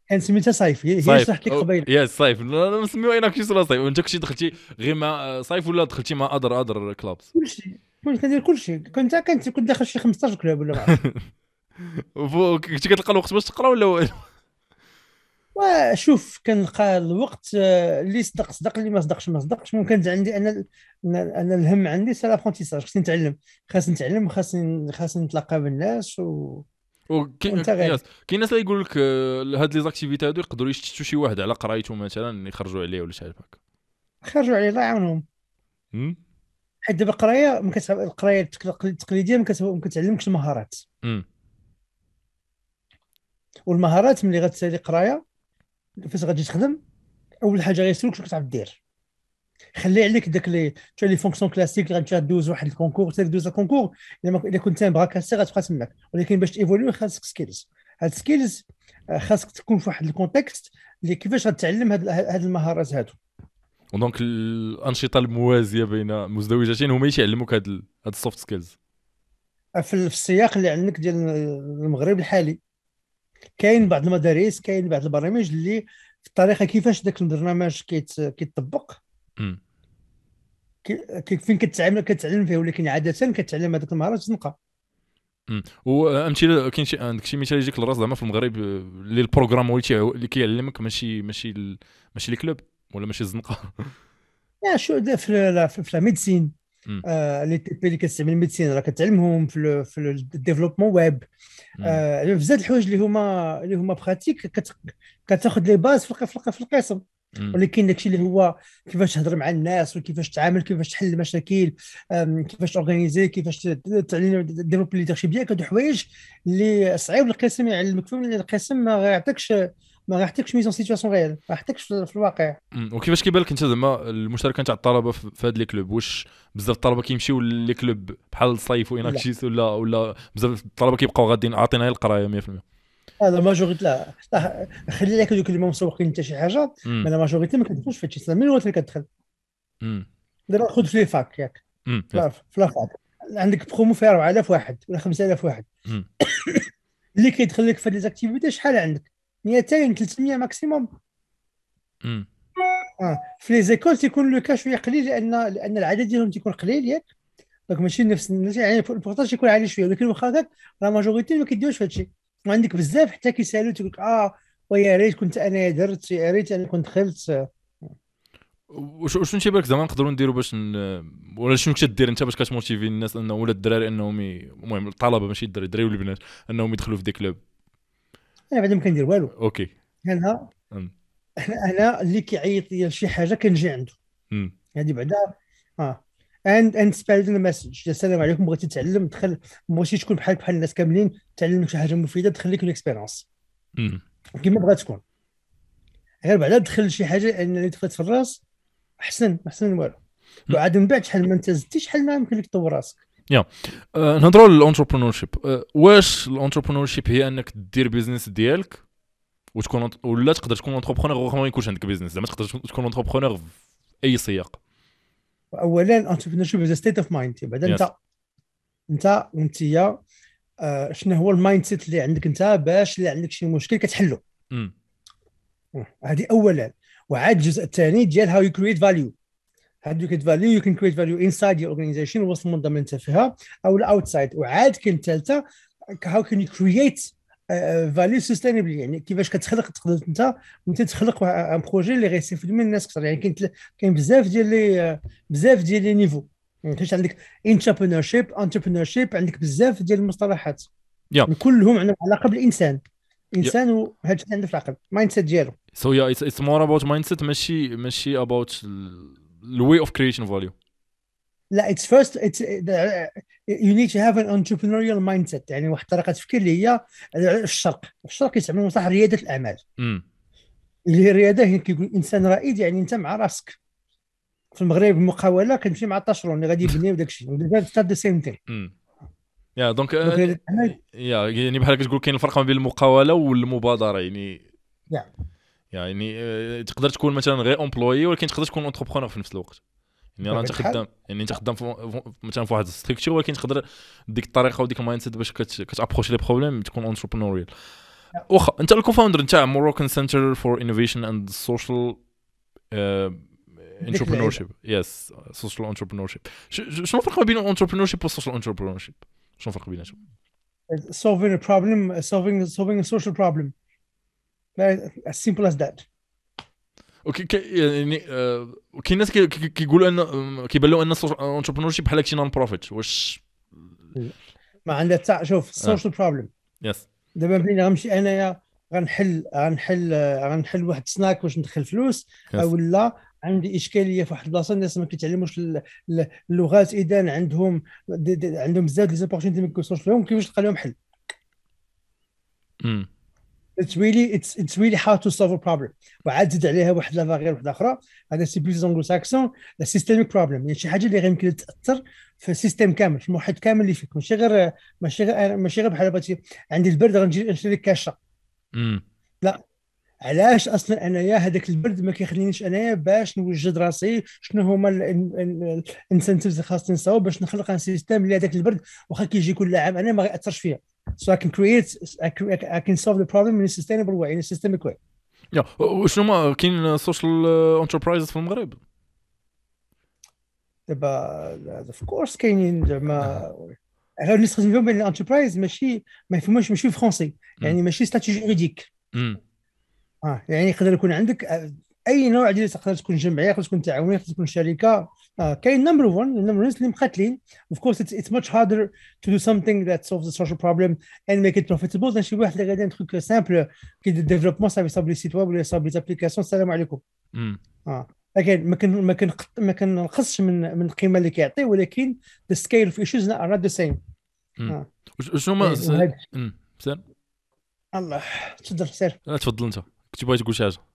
كان سميتها SIFE. هي شرحت لك قبيله yeah SIFE. نسميو Enactus ولا SIFE. وأنت كنتي دخلتي غير مع SIFE ولا دخلتي مع other other clubs كلشي كنت كندير كلشي كنت كنت كنت داخل شي 15 club ولا ما (laughs) كنتي كتلقى الوقت باش تقرا ولا وشوف كنلقى الوقت آه، اللي صدق صدق اللي ما صدقش ما صدقش. ممكن عندي أنا أنا الهم عندي c'est l'apprentissage. خصني نتعلم. خاصني نتعلم خاصني خاصني نتلاقى بالناس و كاين كاين ناس اللي يقول لك آه، هاد les activités هادو يقدروا يشتتوا شي واحد على قرايته مثلا يخرجوا عليه ولا شي هكا خرجوا عليه الله يعاونهم. حيت دابا القراية القرايه التقليدية ما كتعلمكش المهارات والمهارات ملي غتسالي قرايه فاش غادي تخدم أول حاجة غيسولك شنو كتعرف دير. خلي عليك داك les toutes les fonctions classiques اللي غادي دوز واحد ال concours دوز ال concours إلا كنت bras cassé غتبقى تماك. ولكن باش ت évoluer خاصك skills. هاد skills آه، خاصك تكون في واحد ال contexte اللي كيفاش غتعلم هاد, هاد المهارات هادو. و donc الأنشطة الموازية بين مزدوجتين هما يعلموك هاد هاد ال soft skills في السياق اللي عندك ديال المغرب الحالي. كاين بعض المدارس كاين بعض البرامج اللي في الطريقة كيفاش ذاك البرنامج كيتطبق فين كتعلم كتعلم فيه ولكن عاده كتعلم هذاك المهارات تنقى وامثله كاين شي عندك شي مثال يجيك للراس زعما في المغرب اللي ال programme اللي كيعلمك ماشي ماشي ماشي les clubs ولا ماشي الزنقه yeah شو في في ال médecine آه، اللي اللي كتستعمل ال médecine راه كتعلمهم في في ال développement web. آه، بزاف الحوايج اللي هما اللي هما pratiques كتاخذ les bases في في القسم. ولكن داكشي اللي هو كيفاش تهضر مع الناس وكيفاش تعامل كيفاش تحل المشاكل كيفاش ت organiser كيفاش تعلم développer leadership ديالك هادو حوايج اللي صعيب القسم يعلمك فيهم لأن القسم ما غيعطيكش ما غيعطيكش mise en situation réelle ما غيعطيكش في الواقع. وكيفاش كيبان لك انت زعما المشاركه تاع الطلبة في هاد les clubs واش بزاف الطلبة كيمشيو les clubs بحال ال SIFE و Enactus ولا ولا بزاف الطلبة كيبقاو غاديين عاطينا القراية 100% هذا majorité لا خلي لك هذوك اللي ما مسوقين حتى شي حاجة ما la majorité ما كتدخلش في هادشي من اللي كتدخل؟ دابا خذ في les facs ياك. في la fac. عندك برومو فيها 4000 واحد ولا 5000 واحد. (coughs) اللي كيدخل لك في هاد les activités شحال عندك؟ 200 300 maximum آه. في les écoles تيكون le cas شوية قليل لأن لأن العدد ديالهم تيكون قليل ياك. donc ماشي نفس يعني ال pourcentage يكون عالي شوية. ولكن واخا هكاك la majorité ما كيديروش في هادشي. وعندك بزاف حتى كيسالوا تيقول لك آه ويا ريت كنت أنا درت يا ريت أنا كنت دخلت وشنو تيبان لك زعما نقدروا نديروا باش ن... ولا شنو كتدير أنت باش كت motiver الناس؟ انه ولا الدراري أنهم المهم الطلبة ماشي الدراري الدراري والبنات أنهم يدخلوا في des clubs. أنا بعدا ما كندير والو. OK. أنا أنا اللي كيعيط لي شي حاجة كنجي عنده. هذه بعدا آه. and and spread the message السلام عليكم بغيتي تعلم دخل بغيتي تكون بحال بحال الناس كاملين تعلم شي حاجة مفيدة دخل لك ال expérience كيما بغات تكون. غير بعدا دخل شي حاجة إن اللي دخلت في الراس أحسن أحسن والو. وعاد من بعد شحال ما انت زدتي شحال ما يمكن لك تطور راسك. yeah نهضروا على ship واش ال entrepreneurship هي انك دير business ديالك وتكون ولا تقدر تكون entrepreneur واخا ما يكونش عندك business زعما تقدر تكون entrepreneur في اي سياق اولا ال entrepreneurship state of mind بعدا انت انت وانت آه شنو هو ال mindset اللي عندك انت باش اللي عندك شي مشكل كتحلو هذه اولا وعاد الجزء الثاني ديال how you create value how you create value you can create value inside your organization وسط المنظمه انت فيها أو ال outside وعاد كاين الثالثه how can you create value sustainable يعني كيفاش كتخلق؟ تقدر أنت وانت تخلق un projet اللي غيستافد منه الناس أكثر يعني كاين كاين بزاف ديال لي بزاف ديال les niveaux. يعني كاين عندك entrepreneurship entrepreneurship عندك بزاف ديال المصطلحات. Yeah. يعني كلهم عندهم علاقة بالإنسان. إنسان وهذا الشيء عنده في العقل. mindset ديالو. so yeah it's more about mindset ماشي ماشي about ال way of creation value لا it's first it's you need to have an entrepreneurial mindset يعني واحد طريقة تفكير اللي هي الشرق. الشرق يستعملوا مصطلح ريادة الأعمال. اللي هي الريادة هي كيقول إنسان رائد يعني انت مع راسك. في المغرب المقاولة كتمشي مع الطاشرون اللي غادي يبني وداك الشيء the same thing yeah donc yeah يعني بحال كتقول كاين الفرق ما بين المقاولة والمبادرة يعني يعني آه، تقدر تكون مثلا غير employé ولكن تقدر تكون entrepreneur في نفس الوقت. يعني انت خدام يعني انت خدام مثلا في واحد structure ولكن تقدر ديك الطريقة وديك ال mindset باش كت approcher les problèmes تكون entrepreneurial واخا أنت ال co-founder نتاع Moroccan Center for Innovation and Social Entrepreneur yes social entrepreneur شنو الفرق بين ال entrepreneur وال social entrepreneur شنو الفرق بيناتهم؟ solving a problem solving solving a social problem. As simple as that. okay يعني كاين ناس كيقولوا أن كيبان لهم أن ال entrepreneurship بحال هكشي non-profit واش؟ ما عندها تاع شوف ال social problem yes دابا بينا غنمشي أنايا غنحل غنحل غنحل واحد سناك باش ندخل فلوس أو لا عندي إشكالية في واحد البلاصة الناس ما كيتعلموش اللغات إذا عندهم عندهم بزاف ديال opportunités ما كيوصلوش فيهم كيفاش تلقى لهم حل؟ it's really it's it's really how to solve problem. وعاد زيد عليها واحد لا واحدة أخرى. هذا c'est plus anglo-saxon لا systemic problem يعني شي حاجة اللي غير يمكن تأثر في ال system كامل في المحيط كامل اللي فيك. ماشي غير ماشي غير ماشي غير بحال بغيتي. عندي البرد غنجي نشري لك كاشة. لا. علاش أصلا أنايا هذاك البرد ما كيخلينيش أنايا باش نوجد راسي؟ شنو هما ال incentives اللي خاصني نصاوب باش نخلق un système اللي هذاك البرد واخا كيجي كل عام؟ أنا ما غيأثرش فيا so I can create I can solve the problem in a sustainable way in a systemic way. yeah وشنو ما كاين social enterprise في المغرب؟ دابا of course كاينين زعما. غير نستخدم بين ال enterprise ماشي ما يفهموش ماشي français يعني ماشي statut juridique آه يعني يقدر يكون عندك آه، أي نوع ديال تقدر تكون جمعية تقدر تكون تعاونية تقدر تكون شركة. كاين نمبر 1 نمبر 1 اللي مقاتلين اوف كورس اتس ماتش هاردر تو دو something that solves a social problem and make it profitable زعما شي واحد اللي غادي تروك سامبل كي ديفلوبمون صافي صاب لي سيت ويب ولا صاب لي ابليكاسيون السلام عليكم. آه لكن ما كان ما كان ما كنقصش من من القيمة اللي كيعطي ولكن of issues are not the same. آه. شنو ما سير؟ الله تفضل سير. تفضل أنت. كنت بغيت تقول شي حاجة. آه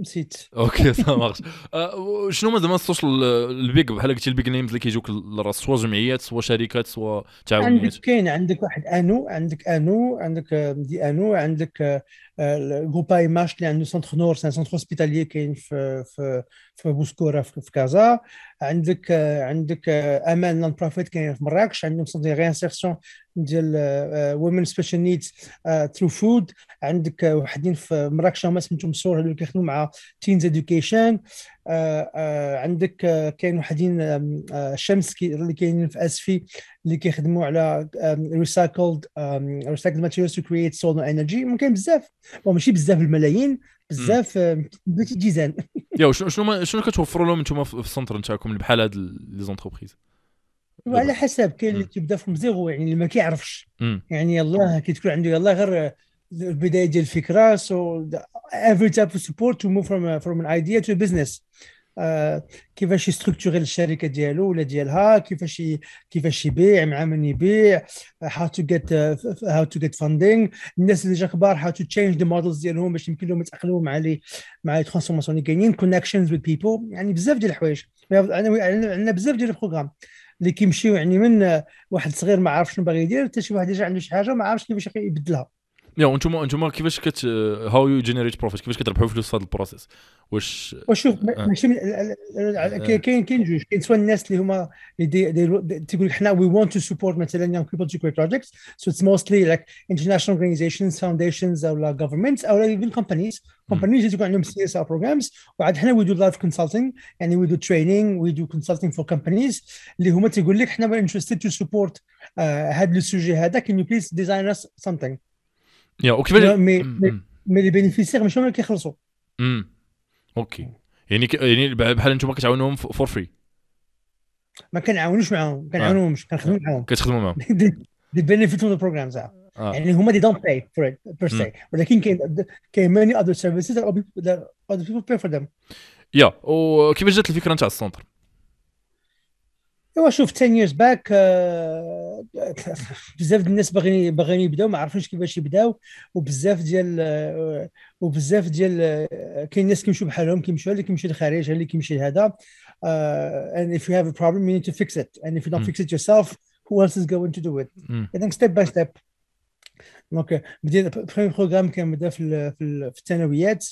نسيت. أوكي (laughs) مارش آه شنو هما زعما السوشيال البيك بحال قلتي البيك نيمز اللي كيجوك للراس سوا جمعيات سوا شركات سوا تعاونيات؟ عندك كاين عندك واحد أنو عندك أنو عندك دي أنو عندك جروبا ايماش اللي عنده سونتر نور سان سونتر هوسبيتالي كاين في في في بوسكورة في كازا. عندك عندك أمان نون بروفيت كاين في مراكش. عندهم سونتر ريانسيرسيون ديال وومن سبيشال نيدز through food عندك وحدين في مراكش. هما سميتهم سور اللي كيخدموا مع teens education عندك كاين وحدين شمس اللي كاينين في أسفي اللي كيخدموا على recycled recycled materials to create solar energy ممكن بزاف ماشي بزاف الملايين. بزاف بلاتي جيزان (laughs) yeah شنو شنو شنو كتوفروا لهم أنتم في ال centre نتاعكم بحال هاد les entreprises؟ وعلى حسب كاين اللي كيبدا في zéro يعني اللي ما كيعرفش. يعني يلاه كي تكون عنده يلاه غير البداية ديال الفكرة سو support to move from a, from an idea to a business. آه كيفاش ي structurer الشركة ديالو ولا ديالها كيفاش كيفاش يبيع مع من يبيع how to get how to get funding الناس اللي جا كبار how to change the models ديالهم باش يمكن لهم يتأقلموا مع les مع les transformations اللي كاينين connections with people يعني بزاف ديال الحوايج. عندنا بزاف ديال ال programmes اللي كيمشيو يعني من واحد صغير ما عارف شنو باغي يدير حتى شي واحد déjà عنده شي حاجة ما عارفش كيفاش يبدلها. yeah وأنتم أنتم كيفاش كت how you generate profit كيفاش كتربحوا فلوس في هذا ال process؟ واش؟ وشوف. ماشي آه. كاين كاين جوج. كاين soit الناس اللي هما تيقول لك حنا we want to support مثلا young people to create projects so it's mostly like international organizations foundations أو governments أو even companies companies يكون عندهم CSR programs وعاد حنا we do live consulting يعني we do training we do consulting for companies اللي هما تيقول لك حنا interested to support هذا السوجي هذا كان you please design us something يا وكيفاش مي مي لي بينيفيسير ماشي هما اللي كيخلصوا امم OK. يعني ك... يعني بحال أنتم كتعاونوهم for free ما كنعاونوش معاهم كنعاونوهمش كنخدموا معاهم. كتخدموا معاهم. they benefit from the programs يعني هما they don't pay for it per se ولكن كاين كاين many other services other people pay for them يا وكيفاش جات الفكرة نتاع ال centre؟ إيوا شوف 10 years باك (laughs) بزاف ديال الناس باغيين باغيين يبداو ما عرفوش كيفاش يبداو وبزاف ديال uh, وبزاف ديال uh, كاين ناس كيمشيو بحالهم كيمشيو اللي كيمشي للخارج اللي كيمشي لهذا and if you have a problem you need to fix it and if you don't fix it yourself who else is going to do it I think step by step. donc بدينا premier programme كان بدا في في, الثانويات.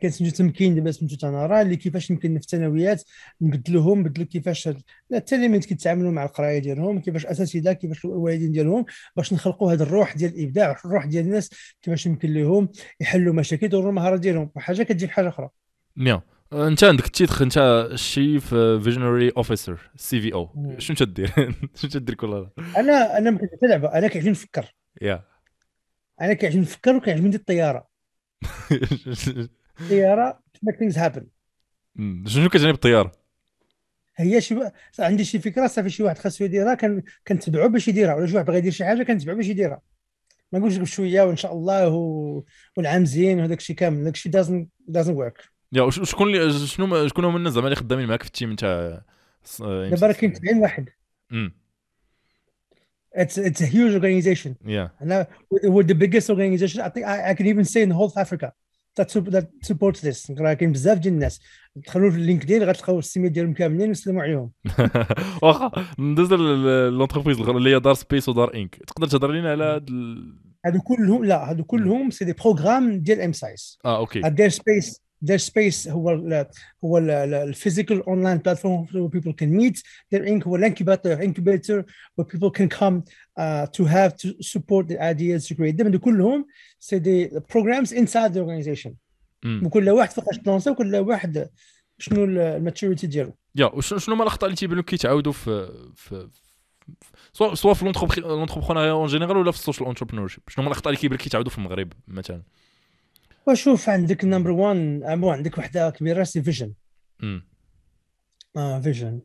كان سميتو تمكين دابا سميتو تنارا اللي كيفاش يمكن في الثانويات نبدلوهم نبدلو كيفاش التلاميذ كيتعاملوا مع القرايه ديالهم كيفاش اساتذه كيفاش الوالدين ديالهم باش نخلقوا هذا الروح ديال الإبداع الروح ديال الناس كيفاش يمكن لهم يحلوا مشاكل يدوروا المهارات ديالهم. وحاجة كتجيب حاجة أخرى. نعم أنت عندك ال titre أنت chief visionary officer CVO شنو تدير؟ (laughs) شنو تدير كل هذا؟ أنا أنا ما كنتش أنا كيعجبني نفكر. يا. أنا كيعجبني نفكر وكيعجبني الطيارة. (laughs) الطيارة make things happen شنو كتعني بالطيارة؟ هي شي عندي شي فكرة صافي شي واحد خاصو يديرها كان كنتبعو باش يديرها ولا شي واحد بغى يدير شي حاجة كنتبعو باش يديرها. ما نقولش لك بشوية وإن شاء الله و... والعام زين وهذاك الشيء كامل داك الشيء doesn't doesn't work يا شكون اللي شنو شكون هما الناس زعما اللي خدامين معاك في ال team نتاع دابا كاين 70 واحد. It's it's a huge organization. Yeah. And with the biggest organization, I think I, I can even say in whole of Africa that that supports this. كاين بزاف ديال الناس دخلوا في ال LinkedIn غتلقاو السميات ديالهم كاملين وسلموا عليهم. واخا ندوز l'entreprise اللي هي Dare Space و Dare Inc تقدر تهضر لنا على هاد هادو كلهم لا هادو كلهم c'est des programmes ديال ام سايس. آه OK. دير سبيس their space هو ال هو ال physical online platform where people can meet. Their inc هو ال incubateur incubator where people can come uh, to have to support the ideas to create them. كلهم c'est des programs inside the organization. وكل واحد فوقاش تlança وكل واحد شنو la maturité ديالو. يا وشنو هما الأخطاء اللي تيبانوا كيتعاودوا في في سواء سواء في l'entrepreneuriat en général ولا في ال social entrepreneur شنو هما الأخطاء اللي كيبان كيتعاودوا في المغرب مثلا؟ وشوف عندك نمبر 1 مو عندك وحده كبيره سي فيجن آه فيجن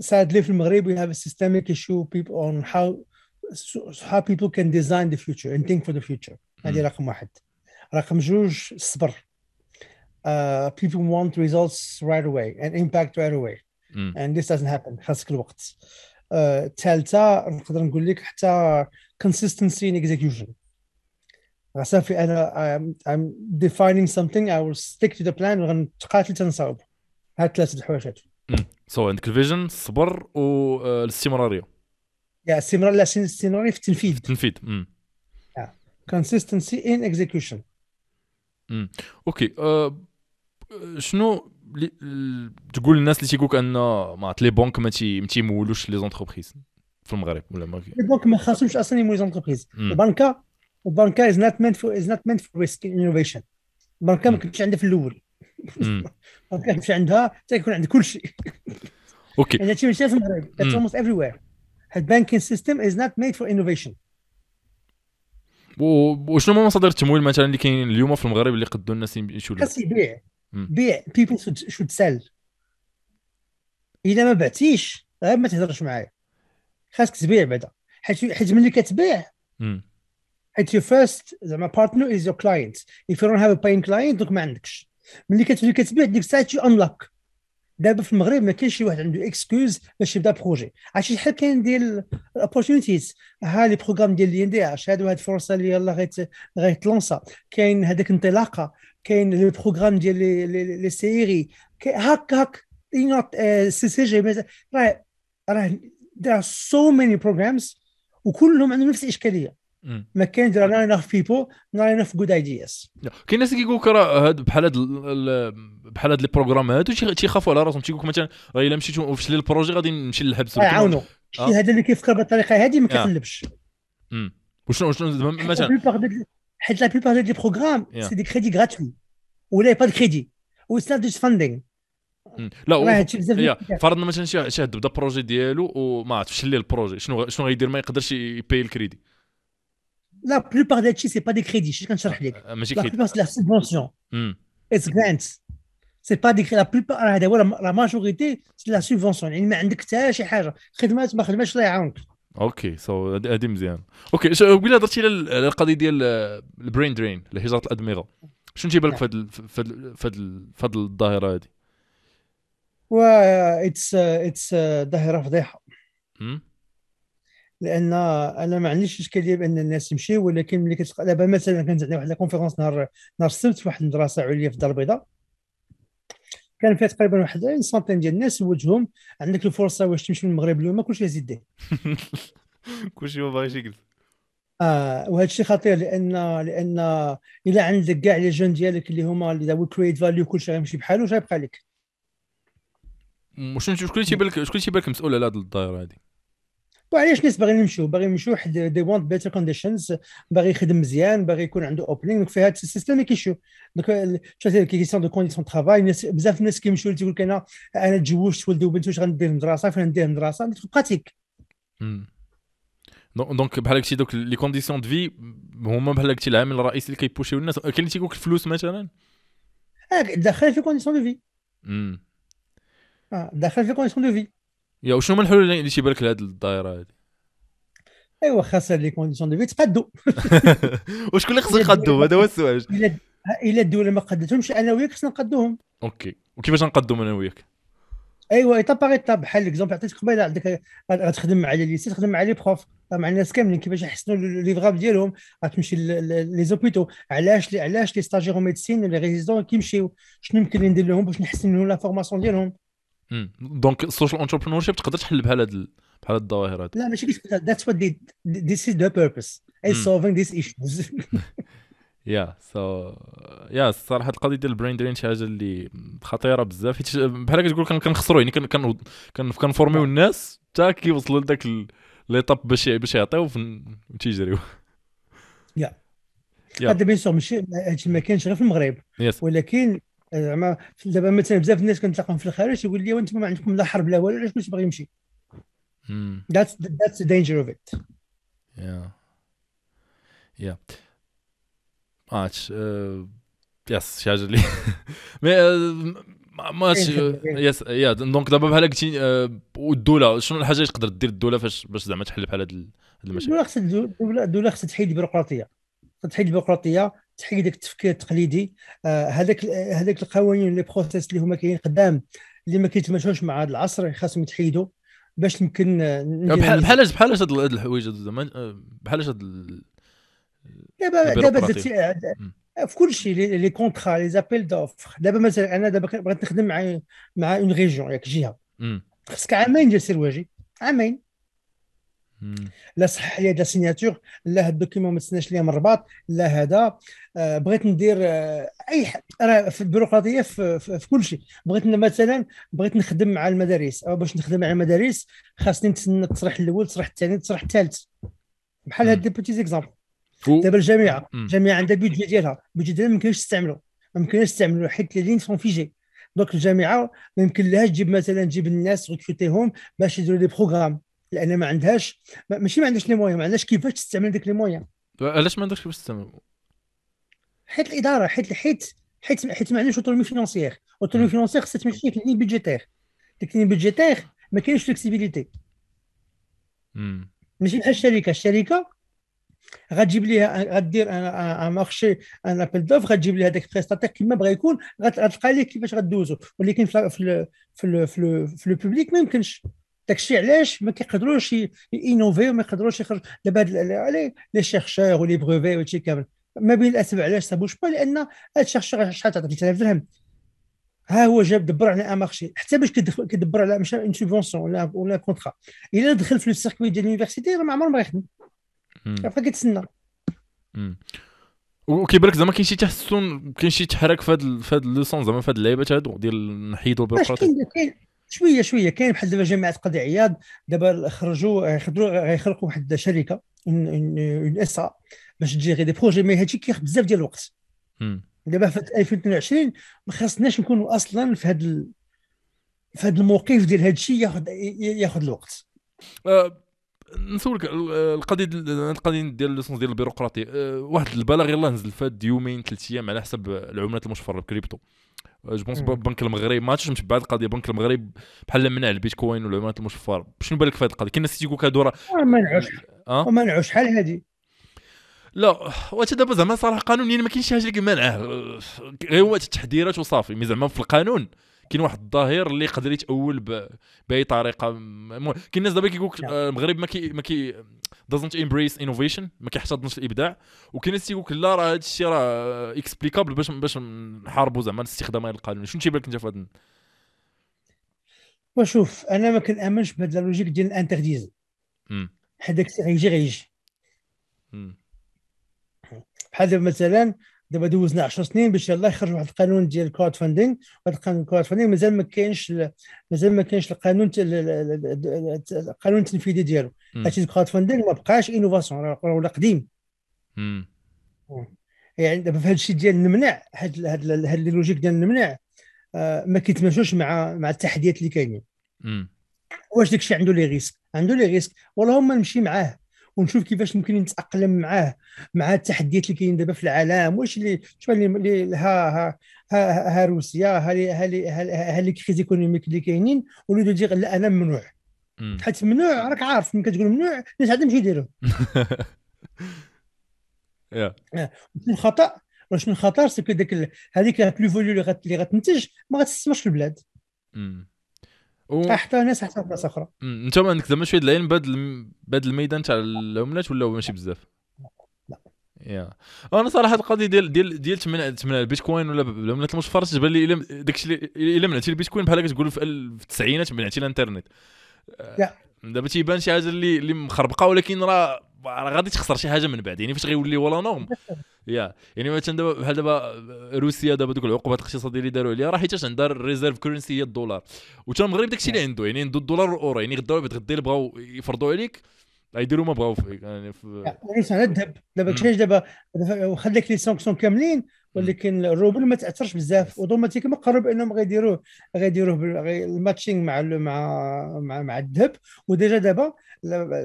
sadly في المغرب we have a systemic issue people on how how people can design the future and think for the future هذه رقم واحد رقم جوج الصبر uh, people want results right away and impact right away mm. and this doesn't happen خاصك الوقت الثالثه uh, نقدر نقول لك حتى consistency in execution صافي أنا I'm, I'm defining something. I will stick to the plan. وغنتقاتل تنصاوب هاد ثلاثة الحوايج هادو so عندك ال vision الصبر والاستمراريه يا استمرار لا استمرارية في التنفيذ. في التنفيذ. consistency in execution. امم OK أه شنو تقول للناس اللي تيقولك أن mais les banques ما تيمولوش les entreprises في المغرب ولا ما les banques ما خاصهمش أصلا يمولوا les entreprises البنكة البنكه is not meant for is not meant for risk innovation البنكه ما كنتش عندها في الأول البنكه (laughs) كنتش عندها حتى يكون عندك كل شيء. OK. يعني هادشي ماشي في المغرب. it's almost everywhere. ال banking system is not made for innovation وشنو هما مصادر التمويل مثلا اللي كاينين اليوم في المغرب اللي يقدروا الناس يمشوا خاص يبيع بيع. people should sell إذا ما بعتيش غير ما تهضرش معايا. خاصك تبيع بعدا. حيت حيت ملي كتبيع حيت your first زعما partner is your client. If you don't have a paying client donc ما عندكش. ملي كتولي كتبيع ديك الساعة تي انلوك دابا في المغرب ما كاينش شي واحد عنده excuse باش يبدا projet عرفتي شحال كاين ديال ال opportunities ها les programmes ديال les اش هادو هاد الفرصه اللي يلاه غيت غيتلونسا كاين هذاك انطلاقة. كاين لي بروغرام ديال لي سيري هاك هاك. نوت سي سي جي راه راه there are so many وكلهم عندهم نفس الإشكالية. ما كاين there are not enough people not enough good ideas. كاين ناس كيقول لك راه بحال هاد بحال هاد لي بروغرام هادو تيخافوا على راسهم. تيقول لك مثلا راه إلا مشيت وفشل البروجي غادي نمشي للحبس عاونوا شي آه. هذا اللي كيفكر بالطريقة هذه ما كيقلبش وشنو شنو مثلا حيت لا بلوبار دي بروغرام سي دي كريدي غراتوي ولا با كريدي و ستاف دو فاندينغ لا فرضنا مثلا شي شي بدا بروجي ديالو وما عرفتش ليه البروجي. شنو شنو غيدير؟ ما يقدرش يبي الكريدي. لا بلوبار داتشي سي با دي كريدي شنو كنشرح لك ماشي كريدي لا سوبونسيون اتس جرانتس سي با دي لا بلوبار هذا هو لا ماجوريتي سي لا سوبونسيون يعني ما عندك حتى شي حاجة خدمات ما خدماتش الله يعاونك OK so هذه مزيان OK قبيله هضرتي على القضية ديال ال brain drain هجره الأدمغة. شنو تيبان لك في هذه الظاهرة هذه و it's it's ظاهرة فضيحة. لأن أنا ما عنديش اشكاليه بأن الناس يمشيو ولكن ملي كتلقى دابا مثلا كانت عندنا واحد ال conférence نهار نهار السبت في واحد المدرسة عليا في الدار البيضاء. كان فيها تقريبا واحد une centaine ديال الناس وجههم عندك الفرصة واش تمشي من المغرب اليوم كلشي يزيد ديه (laughs) كلشي ما باغيش يجلس آه وهذا الشيء خطير لأن لأن إلا عندك كاع les jeunes ديالك اللي هما اللي دابا créent valeur كلشي غيمشي بحاله اش غيبقى لك شكون شكون تيبان لك شكون تيبان لك مسؤول على هذه الظاهره هذه؟ وعلاش الناس باغيين يمشيو؟ باغيين يمشيو حيت they want better conditions باغي يخدم مزيان باغي يكون عنده opening donc في هذا ال système كيمشيو. donc شفتي question de conditions travail بزاف الناس كيمشيو تيقول لك أنا أنا تزوجت ولدي وبنتي واش غندير المدرسة فين ندير المدرسة pratique donc بحال قلتي donc les conditions de vie هما بحال قلتي العامل الرئيسي اللي كي push يو الناس. كاين اللي تيقول لك الفلوس مثلا؟ آه داخل في conditions de vie داخل في conditions de vie yeah وشنو هما الحلول اللي تيبان لك لهذه الدائره هذه أيوا خاصها les conditions de vie تقادو وشكون اللي خصو يقادو هذا هو السؤال. (laughs) إلا الدولة ما قدتهمش أنا وياك خصنا نقدوهم. Okay. وكيفاش نقدوهم أنا وياك؟ أيوا étape par étape بحال l'exemple عطيتك قبيلة عندك غتخدم مع les lycées تخدم مع les profs مع الناس كاملين كيفاش يحسنوا les verbes ديالهم. غتمشي les hôpitaux علاش علاش les stagiaires médecins les résidents كيمشيو؟ شنو يمكن ندير لهم باش نحسن لهم la formation ديالهم؟ donc ال social entrepreneurship تقدر تحل بحال هاد بحال الظواهر لا ماشي that's what this is the purpose is solving these issues yeah so yeah الصراحه القضية ديال ال brain drain شي حاجة اللي خطيرة بزاف. حيت بحال كتقول كنخسروا يعني كن former يو الناس حتى كيوصلوا لذاك l'étape باش باش يعطيو تيجريو. yeah هذا bien sûr ماشي هادشي ما كاينش غير في المغرب. ولكن زعما دابا مثلا بزاف الناس كنتلاقاهم في الخارج يقول لي وأنتم ما عندكم لا حرب لا والو علاش باش باغي يمشي؟ that's the danger of it. Yeah. Yeah. much yes شي حاجة اللي (laughs) mais much yes yeah donc دابا بحال قلتي والدولة شنو الحاجة اللي تقدر دير الدولة فاش باش زعما تحل بحال هاد المشاكل؟ الدولة خصها الدولة خصها تحيد البيروقراطية. تحيد البيروقراطية تحيد داك التفكير التقليدي. هذاك هذاك القوانين les process اللي هما كاينين قدام اللي ما كيتماشوش مع هذا العصر خاصهم يتحيدوا باش يمكن بحال بحال بحال هاد الحوايج زعما بحال هاد دابا دابا في كل شيء les contrats les appels d'offres دابا مثلا أنا دابا بغيت نخدم مع مع une région ياك جهة. خصك عامين ديال سير واجي عامين. لا صح لي هذا signature لا هاد ال document ما تسناش ليا من الرباط لا هذا. آه بغيت ندير آه أي راه في البيروقراطية في, في, في كل شيء. بغيت مثلا بغيت نخدم مع المدارس. أو باش نخدم مع المدارس خاصني نتسنى التصريح الأول التصريح الثاني التصريح الثالث. بحال هاد des petits exemples دابا الجامعة الجامعة عندها budget ديالها. ال budget ديالها ما يمكنش تستعملوا ما يمكنش تستعملوا حيت les lignes sont figées donc الجامعة ما يمكن لهاش تجيب مثلا تجيب الناس recruter يهم باش يديروا des programmes لأن ما عندهاش ماشي ما عندهاش les moyens ما عندهاش كيفاش تستعمل ديك les moyens علاش ما عندكش كيفاش تستعمل؟ حيت الإدارة حيت حيت حيت حيت ما عندناش autonomie financière autonomie financière خصها تمشي في lignes budgétaires ديك lignes budgétaires ما كاينش flexibilité ماشي بحال الشركة. الشركة غتجيب ليها غدير un marché un appel d'offres غتجيب ليها داك prestataire كيما بغا يكون غتلقى ليه كيفاش غدوزو. ولكن في في في في, في le public ما يمكنش. داك الشيء علاش ما كيقدروش ي innover يو ما يقدروش يخرج. دابا لي شيرشور ولي بروفي وهادشي كامل ما بين الأسباب علاش سابوش با لأن هاد الشيرشور شحال تعطي 3000 درهم. ها هو جاب دبر على ان مارشي حتى باش كيدبر على مش اون سوبونسيون ولا ولا كونترا إلا دخل في السيركوي ديال اليونيفرسيتي راه ما عمره ما غيخدم. فكيتسنى وكيبان لك زعما كاين شي تحسن كاين شي تحرك في هذا في هذا لوسون زعما في هذه اللعيبات هادو ديال نحيدوا البيروقراطيه شوية شوية. كاين بحال دابا جامعة قضاء عياض دابا خرجوا غيخرجوا غيخلقوا واحد الشركة اون إس باش تجيري دي بروجي مي هادشي كياخذ بزاف ديال الوقت. دابا في 2022 ما خاصناش نكونوا أصلا في هذا في هذا الموقف ديال هذا الشيء ياخذ ياخذ الوقت. أه نسولك القضية القضية ديال الليسونس ديال البيروقراطي أه واحد البلاغ يلاه نزل فهاد يومين ثلاث أيام على حسب العملات المشفرة الكريبتو جو بونس بنك المغرب ما عرفتش متبع القضية بنك المغرب بحال منع البيتكوين والعملات المشفرة. شنو بالك في هذه القضية؟ كاين ناس تيقول لك هادو راه ما نعوش أه؟ نعوش شحال هذه لا واش دابا زعما صراحة قانونيا ما كاينش شي حاجة اللي كيمانعه غير هو التحذيرات وصافي mais زعما في القانون كاين واحد الظاهر اللي يقدر يتأول بأي طريقة. كاين الناس دابا كيقول لك نعم. المغرب ما كي ما كي doesn't embrace innovation ما كيحتضنش الإبداع. وكاين الناس تيقول لك لا راه هذا الشيء راه explicable باش باش نحاربوا زعما الاستخدام القانوني شنو تيبان لك أنت في هذا وشوف أنا ما كنأمنش بهذا ال logique ديال ال interdire حيت داك الشيء غيجي غيجي. بحال مثلا دابا دوزنا 10 سنين باش يلاه يخرج واحد القانون ديال ال crowdfunding واحد القانون ال crowdfunding مازال ما كاينش مازال ما كاينش القانون القانون التنفيذي ديالو. هادشي ال crowdfunding ما بقاش innovation ولا قديم. يعني دابا في هذا الشيء ديال نمنع هاد هاد هاد ال logique ديال نمنع آه ما كيتماشوش مع مع التحديات اللي كاينين. واش داك الشيء عنده les risques عنده les risques والله ما نمشي معاه. ونشوف كيفاش ممكن نتأقلم معاه مع التحديات اللي كاينين دابا في العالم. واش اللي شوف اللي ها ها ها, ها روسيا ها ها ها les crises économiques اللي كاينين وليدو دير لا أنا ممنوع. حيت ممنوع راك عارف ملي كتقول ممنوع الناس عندهم شي يديروا (laughs) yeah. شنو الخطأ؟ شنو الخطر c'est que داك هذيك plus-value اللي غتنتج ما غتستثمرش في البلاد. و... حتى ناس حتى بلاصه أخرى. انت ما عندك زعما شوية العلم بهذا بهذا الميدان تاع العملات ولا ماشي بزاف؟ لا. yeah. أنا صراحة القضية ديال ديال ديال تمنع تمنع البيتكوين ولا العملات المشفرة تبان لي الا داكشي إلا منعتي البيتكوين بحال كتقول في التسعينات منعتي الإنترنت. دابا تيبان شي حاجة اللي اللي مخربقة ولكن راه راه غادي تخسر شي حاجة من بعد يعني فاش غيولي la norme. (laughs) yeah يعني مثلا دابا بحال دابا روسيا دابا دوك العقوبات الاقتصادية اللي داروا عليها راه حيتاش عندها ال reserve currency هي الدولار. وتا المغرب داكشي اللي عنده يعني عنده الدولار والأورو يعني غدا بغيت بغاو يفرضوا عليك يديروا ما بغاو فيك يعني في يعني الذهب. دابا كيفاش دابا واخا لك les sanctions كاملين ولكن الروبل ما تأثرش بزاف. automatiquement قرروا بانهم غيديروه غيديروه ال matching مع مع مع, مع الذهب. و déjà دابا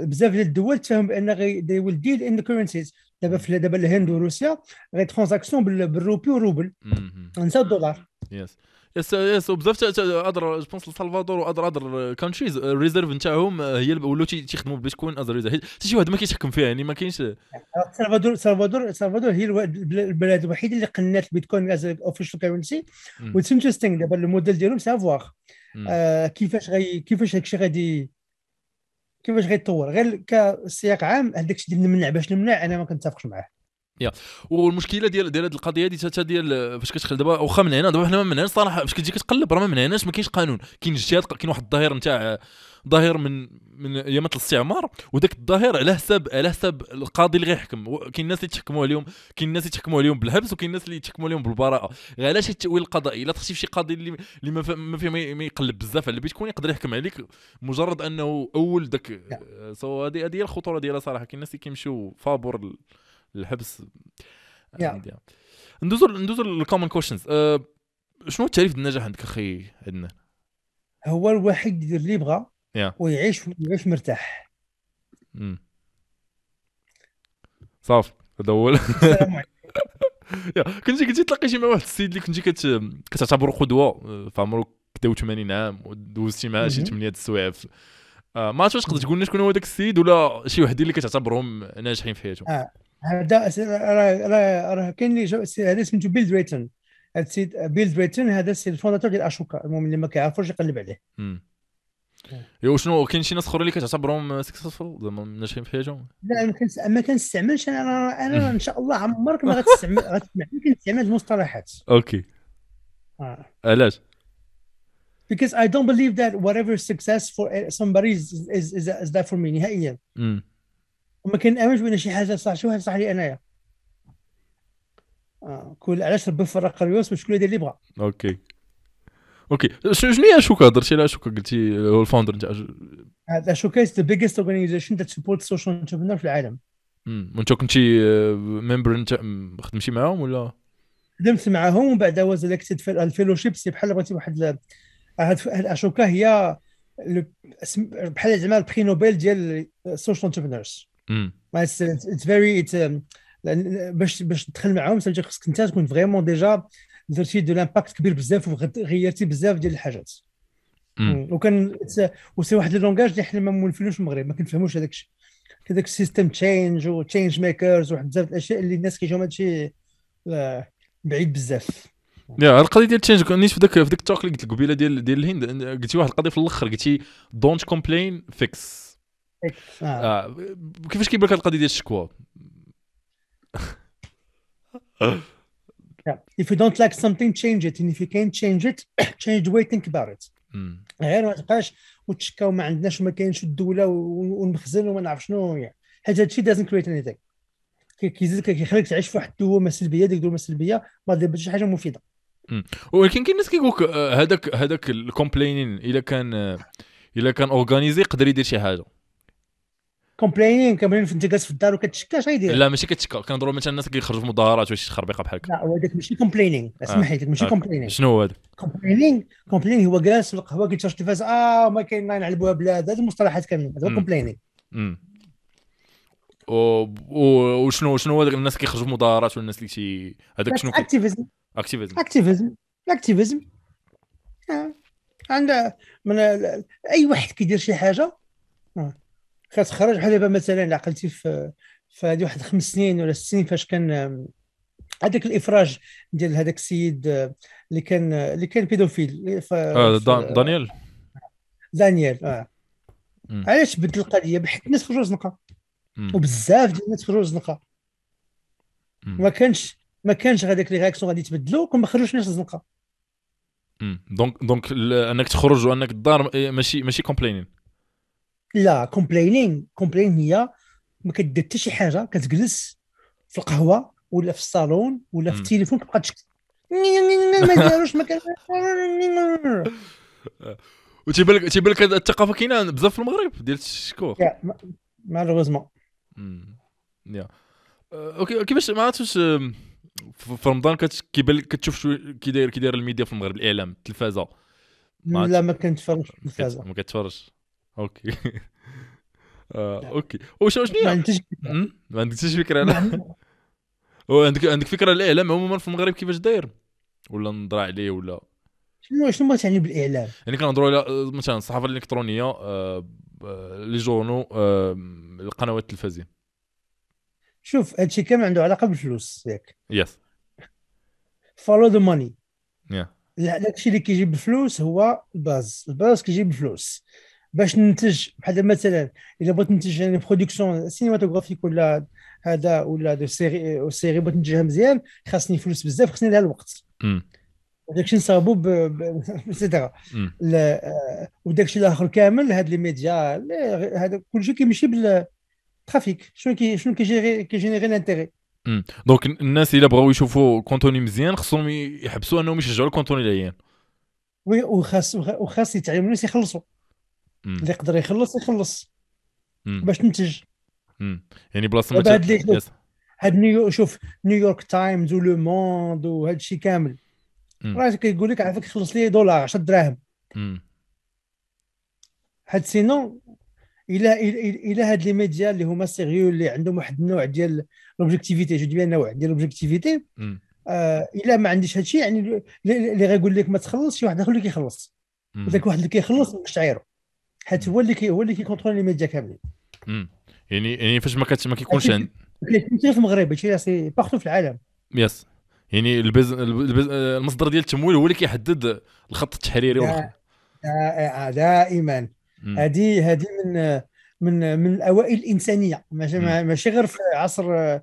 بزاف ديال الدول تفهم بأن will deal in the currencies. دابا في دابا الهند وروسيا غي transactions بالروبي والروبل نساو الدولار. yes yes yes وبزاف other governments السلفادور و other other countries ال reserve نتاعهم هي ولاو تيخدموا بالبيتكوين as a reserve حتى شي واحد ما كيتحكم فيها يعني ما كاينش سلفادور سلفادور سلفادور هي البلاد الوحيده اللي قنات البيتكوين as official currency what's interesting دابا الموديل ديالهم savoir كيفاش غي كيفاش هادشي غادي كيفاش غيتطور؟ غير كسياق عام هذاك الشيء ديال نمنع باش نمنع أنا ما كنتفقش معاه. يا. والمشكلة ديال ديال هذه القضية هذه حتى ديال فاش كتخل دابا واخا من هنا دابا حنا من هنا صراحة فاش كتجي كتقلب راه من هناش ما كاينش قانون. كاين اجتهاد كاين واحد الظاهر نتاع ظاهر من من ايامات الاستعمار وذاك الظاهر على حساب على حساب القاضي اللي غيحكم. كاين الناس اللي تحكموا عليهم كاين الناس اللي تحكموا عليهم بالحبس وكاين الناس اللي تحكموا عليهم بالبراءة. علاش التاويل القضائي الا تخشي في شي قاضي اللي اللي ما فيه ما يقلب بزاف على البيتكوين يقدر يحكم عليك مجرد أنه اول ذاك so هذه هذه هي الخطورة ديالها صراحة. كاين الناس اللي كيمشيو فابور الحبس ندوزو ندوزو لل common questions أه شنو التعريف النجاح عندك أخي عندنا هو الواحد يدير اللي يبغى yeah. ويعيش يعيش مرتاح. صافي هذا هو (laughs) (laughs) كنتي كنتي تلاقي شي مع واحد السيد اللي كنتي كت... كتعتبره قدوه في عمرو 80 عام ودوزتي معاه شي 8 السوايع. آه ما عرفتش تقدر تقول لنا شكون هو ذاك السيد ولا شي وحدين اللي كتعتبرهم ناجحين في حياتهم؟ آه. هذا اللي هذا سميتو Bill Drayton هذا السيد Bill Drayton هذا السيد ال fondateur ديال أشوكا المهم اللي ما كيعرفوش يقلب عليه. إيوا شنو كاين شي ناس أخرين اللي كتعتبرهم successful زعما ناجحين في حياتهم؟ لا ما كنستعملش أنا أنا إن شاء الله عمرك ما غتستعمل (laughs) غتسمع كنستعمل المصطلحات. okay. آه. علاش؟ Because I don't believe that whatever success for somebody is is is, is that for me نهائيا. وما كنامنش بأن شي حاجة صح شي واحد صح لي أنايا. آه. كل علاش ربي فرق الريوس باش كل يدير اللي بغا okay. okay. شنو هي أشوكا؟ هضرتي على أشوكا قلتي هو ال founder نتاع أشوكا is the biggest organization that support social entrepreneur في العالم. امم وأنت كنتي member انت خدمتي معاهم ولا؟ خدمت معاهم ومن بعد was elected في ال fellowship c'est بحال بغيتي واحد أشوكا هي بحال زعما ال prix Nobel ديال ال social entrepreneurs it's very باش باش تدخل معاهم خصك انت تكون vraiment déjà درتي de l'impact كبير بزاف وغيرتي بزاف ديال الحاجات وكان aussi واحد ال langage اللي حنا ما مولفينوش في المغرب ما كنفهموش هذاك الشيء هذاك ال system change و change makers وواحد بزاف الاشياء اللي الناس كيجيو هادشي بعيد بزاف yeah القضية ديال change it في ذاك في ذاك ال talk اللي قلت لك قبيله ديال ديال الهند قلتي واحد القضية في الآخر قلتي don't complain fix كيفاش كيبان لك القضية ديال الشكوى. If you don't like something, change it. And if you can't change it, (coughs) change the way you think about it. غير ما تبقاش وتشكاو ما عندناش وما كاينش الدولة والمخزن وما نعرف شنو. يعني حيت هادشي doesn't create anything. كيزيدك كيخليك تعيش في واحد الدوامة سلبية. ديك الدوامة السلبيه ما دير شي حاجة مفيدة. ولكن كاين ناس كيقول هذاك هذاك ال complaining إلا كان إلا كان organisé يقدر يدير شي حاجة. complaining كاملين انت جالس في الدار وكتشكى اش غيدير لا ماشي كتشكى كنهضروا مثلا الناس كيخرجوا في مظاهرات وشي خربيقة بحال هكا. لا هو هذاك ماشي complaining. اسمح لي ماشي complaining. شنو هو هذا؟ complaining complaining هو جالس في القهوة كيتشرب التلفاز آه ما كاين نعلبوها بلاد. هذه المصطلحات كاملين هذا complaining. وشنو شنو هو الناس كيخرجوا في مظاهرات والناس اللي شي هذاك شنو activism. activism. activism. activism. عند من أي واحد كيدير شي حاجة. كتخرج بحال دابا مثلا عقلتي في في هذه واحد خمس سنين ولا ست سنين فاش كان هذاك الإفراج ديال هذاك السيد اللي كان اللي كان pédophile. آه دانيال دانيال آه. علاش بدل القضية؟ بحيث الناس خرجوا زنقه وبزاف ديال الناس خرجوا زنقه ما كانش ما كانش هذاك les réactions غادي يتبدلوا كون ما خرجوش الناس زنقه donc donc أنك تخرج وأنك الدار ماشي ماشي complaining لا complaining complain هي ما كدير حتى شي حاجة كتجلس في القهوة ولا في الصالون ولا في التليفون تبقى تشكي ما داروش ما (laughs) وتيبان لك تيبان لك الثقافه كاينة بزاف في المغرب ديال الشكوى malheureusement. Yeah. OK كيفاش ما عرفتش في رمضان كيبان كتشوف كي داير كي داير الميديا في المغرب الإعلام التلفازة. لا ما كنتفرجش التلفازة. ما كتفرجش. OK. (laughs) آه، OK. واش واش ما عندكش ما عندكش فكرة؟ أنا؟ (laughs) عندك عندك فكرة الاعلام عموما في المغرب كيفاش داير؟ ولا نضرع عليه ولا؟ شنو شنو تعني بالاعلام يعني كنهضروا على آه، مثلا الصحافة الإلكترونية آه، les journaux القنوات التلفزيون. شوف هادشي كامل عنده علاقة بالفلوس ياك. yes follow the money داكشي اللي كيجيب الفلوس هو ال buzz. ال buzz كيجيب الفلوس. باش ننتج بحال مثلا إلا بغيت ننتج يعني production cinématographique ولا هذا ولا des séries série بغيت ننتجها مزيان خاصني فلوس بزاف خصني لها الوقت. داكشي نصاوبو et cetera وداكشي الآخر كامل هاد les médias هذا كلشي كيمشي بال traffic شنو كي شنو كي gérer كي générer l'intérêt donc الناس إلا بغاو يشوفوا contenu مزيان خصهم يحبسوا أنهم يشجعوا ال contenu العيان. oui وخاص وخاص يتعلموا الناس يخلصوا. اللي يقدر يخلص يخلص. مم. باش تنتج. يعني بلاصة ما هاد هاد New شوف New York Times و Le Monde وهذا الشيء كامل. راه كيقول لك عافاك خلص لي دولار 10 دراهم. هاد sinon إلى إلى هاد les médias اللي هما sérieux اللي عندهم واحد النوع ديال l'objectivité je dis نوع ديال l'objectivité آه إلا ما عنديش هادشي يعني اللي غيقول لك ما تخلص شي واحد آخر اللي كيخلص. ذاك واحد اللي كيخلص مش تعيرو. حيت هو اللي كي هو اللي كي contrôle les médias كاملين. يعني يعني فاش ما ما كيكونش عند في المغرب هادشي c'est partout في العالم. yes يعني البز... البز... المصدر ديال التمويل هو اللي كيحدد الخط التحريري والخط. دائما. هذه هذه من من من الأوائل الإنسانية. ماشي ماشي غير في عصر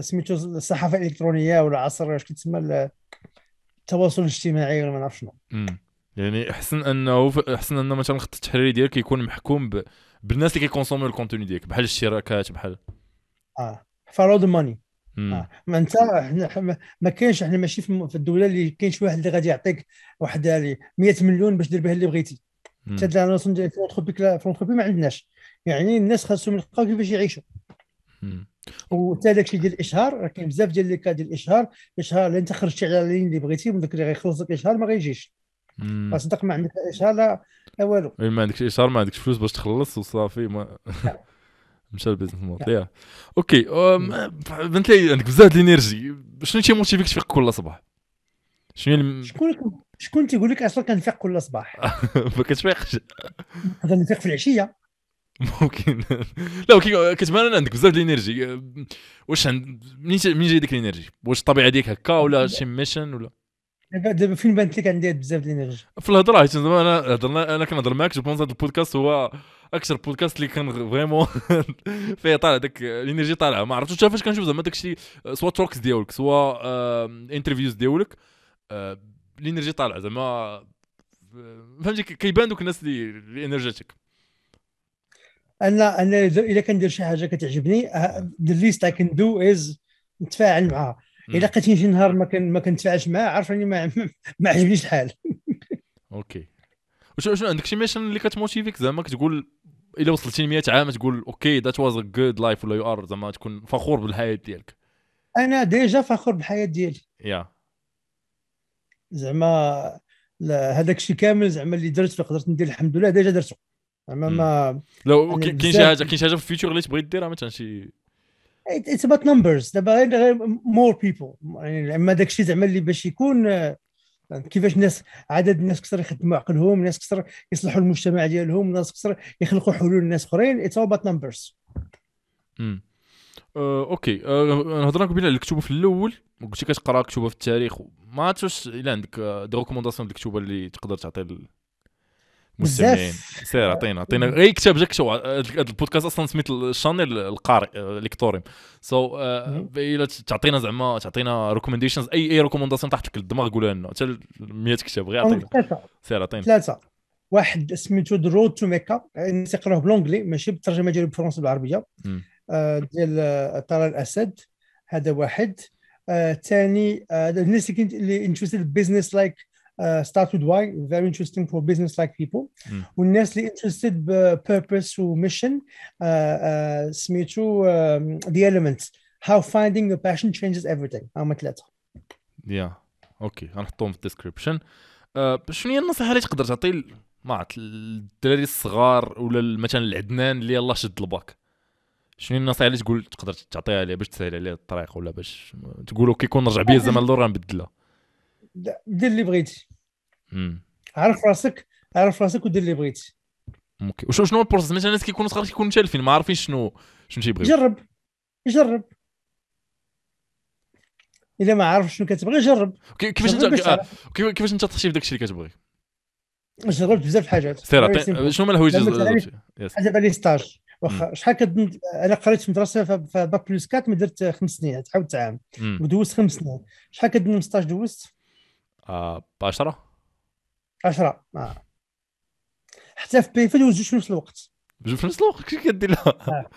سميتو الصحافة الإلكترونية ولا عصر اش كيتسمى التواصل الاجتماعي ولا ما نعرف شنو. يعني احسن أنه احسن أنه مثلا الخط التحريري ديالك يكون محكوم ب... بالناس اللي كي consomm يو ال contenu ديالك بحال الشراكات بحال آه. follow the money آه. ما أنت إحنا ما كاينش إحنا ماشي في الدولة اللي كاين شي واحد اللي غادي يعطيك واحد 100 مليون باش دير بها اللي بغيتي. حتى la notion ديال في ما عندناش. يعني الناس خاصهم يلقاو كيفاش يعيشوا. وحتى داكشي ديال الإشهار راه كاين بزاف ديال les cas ديال الإشهار. الإشهار اللي أنت خرجتي على ال ligne اللي بغيتي من اللي غيخلص لك الاشهار ما غيجيش. صدق ما عندك اشهار لا والو. ما عندكش اشهار ما عندكش فلوس باش تخلص وصافي ما (laughs) مشى ال business model yeah OK بنت لي عندك بزاف ديال ال energy. شنو تي motive ك تفيق كل صباح؟ شنو شكون شكون تيقول لك أصلا كنفيق كل صباح؟ (laughs) ما كتفيقش. نقدر نفيق في العشية. (laughs) ممكن. لا كتبان عندك بزاف ديال ال energy. واش عند منين منين جاي ديك ال energy؟ واش الطبيعة ديالك هكا ولا شي mission ولا؟ دابا فين بانت لك عندي بزاف ديال ال energy في الهضرة زعما أنا هضرنا أنا كنهضر معاك je pense هذا البودكاست هو أكثر بودكاست اللي كان vraiment (laughs) فيه طالع داك ال energy طالعة. ما عرفتش فاش كنشوف زعما داك الشيء soit talks ديالك soit interviews ديالك ال energy طالعه زعما فهمتي؟ كيبان دوك الناس اللي energetic أنا أنا اذا كندير شي حاجة كتعجبني the least I can do is نتفاعل معها اذا لقيتني شي نهار ما كان ما كنتفاعلش معاه عارف راني ما, (laughs) ما عجبنيش الحال. OK. واش عندك شي mission اللي كت motive ك؟ زعما كتقول إلا وصلتي ل 100 عام تقول OK that was a good life ولا you are زعما تكون فخور بالحياة ديالك. أنا déjà فخور بالحياة ديالي. yeah زعما هذاك الشيء كامل زعما اللي درت قدرت ندير الحمد لله déjà درته. زعما ما لو كاين شي حاجة كاين شي حاجة في ال future اللي تبغي ديرها مثلا شي it's about numbers دابا more people يعني اما داك الشيء زعما اللي باش يكون كيفاش الناس عدد الناس كثر يخدموا عقلهم ناس كثر يصلحوا المجتمع ديالهم ناس كثر يخلقوا حلول لناس أخرين. it's about numbers OK. أه هضرنا قبيلة على الكتوبه في الأول. قلتي كتقرأ كتوبه في التاريخ. ما عرفتش إلا عندك des recommandations ديال الكتوبه اللي تقدر تعطي المستمعين سير عطينا عطينا. اي كتاب جاك شو هذا البودكاست أصلا سميت ال channel القارئ Lectorium so إلا تعطينا زعما تعطينا recommendations اي أي recommandation تحت الدماغ قولها لنا. حتى 100 كتاب غير عطينا. سير عطينا. ثلاثة. واحد سميتو The Road to Mecca الناس يقراوه ب l'anglais ماشي بالترجمة ديالو بالفرنسي بالعربية. ديال طلال الأسد. هذا واحد. ثاني الناس اللي interested business like start with why. Very interesting for business like people. Mm. والناس اللي interested purpose و mission uh, uh, سميتو the elements. How finding your passion changes everything. هما ثلاثة يا أوكي غنحطهم في ال description شنو هي النصيحة اللي تقدر تعطي ما عرفت الدراري الصغار ولا مثلا العدنان اللي يلاه شد الباك؟ شنو النصيحة اللي تقول تقدر تعطيها عليه باش تسهل عليه الطريق ولا باش تقول okay كون نرجع بيا الزمن لورا نبدلها؟ دير اللي بغيتي. عرف راسك؟ عرف راسك ودير اللي بغيتي okay وشنو شنو ال process مثلا الناس كيكونوا صغار كيكونوا متالفين ما عارفين شنو شنو تيبغيو جرب. جرب. إلا ما عارف شنو كتبغي جرب. كيفاش انت آه. كيفاش انت تخشي في داك الشيء اللي كتبغي؟ جربت بزاف الحاجات. سير شنو هما الحوايج حاجة بالي stage واخا شحال كد أنا قريت في مدرسة في bac plus 4 ما درت خمس سنين تعاود عام. ودوزت خمس سنين شحال كد stage دوزت؟ آه 10 10 آه. حتى في بيفا دوزو في نفس الوقت. في نفس الوقت؟ كيف كدير لها؟ آه.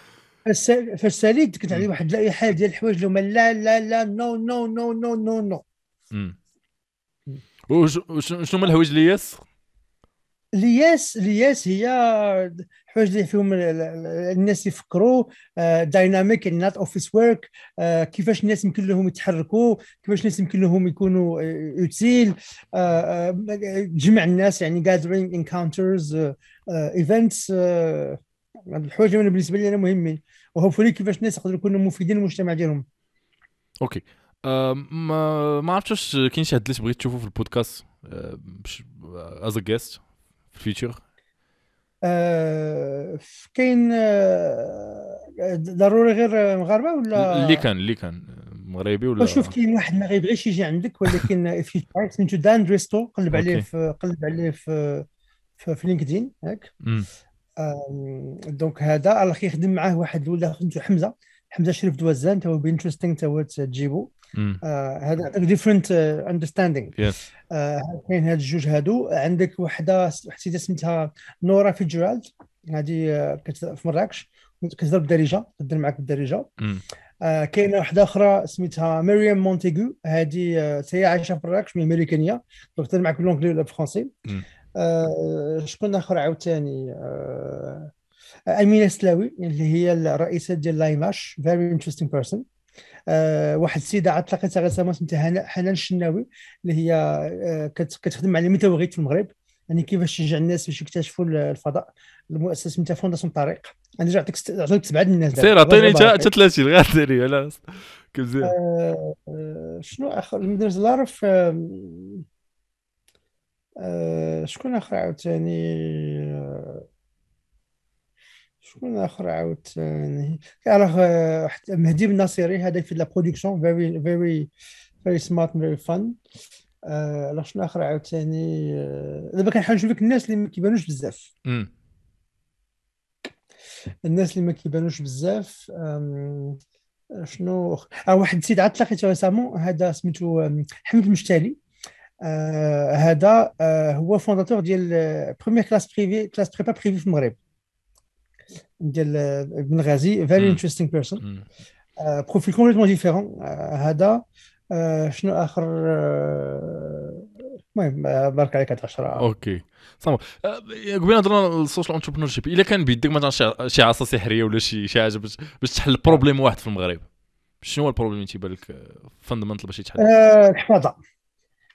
فاش ساليت كنت عندي واحد حال ديال الحوايج اللي هما لا لا لا no no no no no no وشنو هما الحوايج اللي yes ال yes ال yes هي الحوايج اللي فيهم الناس يفكروا dynamic not office work كيفاش الناس يمكن لهم يتحركوا كيفاش الناس يمكن لهم يكونوا utile جمع الناس يعني gathering encounters events الحوايج أنا بالنسبة لي أنا مهمين و hopefully كيفاش الناس يقدروا يكونوا مفيدين للمجتمع ديالهم. okay. ما عرفتش كاين شي اللي بغيت تشوفه في البودكاست as a guest في ال future آه كاين آه ضروري غير مغاربة ولا؟ اللي كان اللي كان مغربي ولا؟ شوف كاين واحد ما غيبغيش يجي عندك ولكن (laughs) سميتو دان دريستو قلب عليه في قلب عليه في في, في لينكدين ياك دونك هذا الله كيخدم معاه واحد ولا سميتو حمزة. حمزة شريف دوزان تو بينترستينغ تو تجيبو هذا عندك ديفرنت اندرستاندينغ كاين هاد الجوج هادو. عندك وحدة وحده سميتها نورا فيتزجيرالد هذه آه، في مراكش. كتهضر بالدارجة تهضر معك بالدارجة. آه كاينة واحدة أخرى سميتها مريم مونتيغو. هذه آه هي عايشة في مراكش mais أمريكانية. تهضر معك بال anglais ولا بالفرنسي آه شكون آخر عاوتاني؟ آه أمينة سلاوي اللي هي الرئيسة ديال لايماش very interesting person واحد السيدة عاد تلاقيتها غير سميتها حنان الشناوي اللي هي آه كتخدم مع المتوغيت في المغرب. يعني كيفاش تشجع الناس باش يكتشفوا الفضاء المؤسسه سميتها فونداسيون طريق أنا جا عطيك عطيك سبعه الناس سير عطيني حتى 30 غير عطيني ولا مزيان آه، آه، شنو آخر؟ of آه، شكون آخر عاوتاني؟ شكون آخر عاوتاني كيعرف مهدي بن ناصري هذا في la production very very very smart very fun لا شنو آخر عاوتاني دابا كنحاول نشوف الناس اللي ما كيبانوش بزاف. الناس اللي ما كيبانوش بزاف شنو؟ آه واحد السيد عاد تلاقيته récemment هذا سميتو حمد المشتالي. آه هذا آه هو fondateur ديال première classe privée classe prépa privée في المغرب. ديال ابن غازي very interesting person profil complètement différent هذا آه شنو آخر آه، المهم آه بارك عليك 10 okay. صافي آه، قبيله هضرنا ال social entrepreneurship إلا كان بيدك مثلا شي عصا سحرية ولا شي شي حاجة باش باش تحل problem واحد في المغرب. شنو هو ال problem اللي تيبان لك fundamental باش يتحل؟ آه الحفاظة.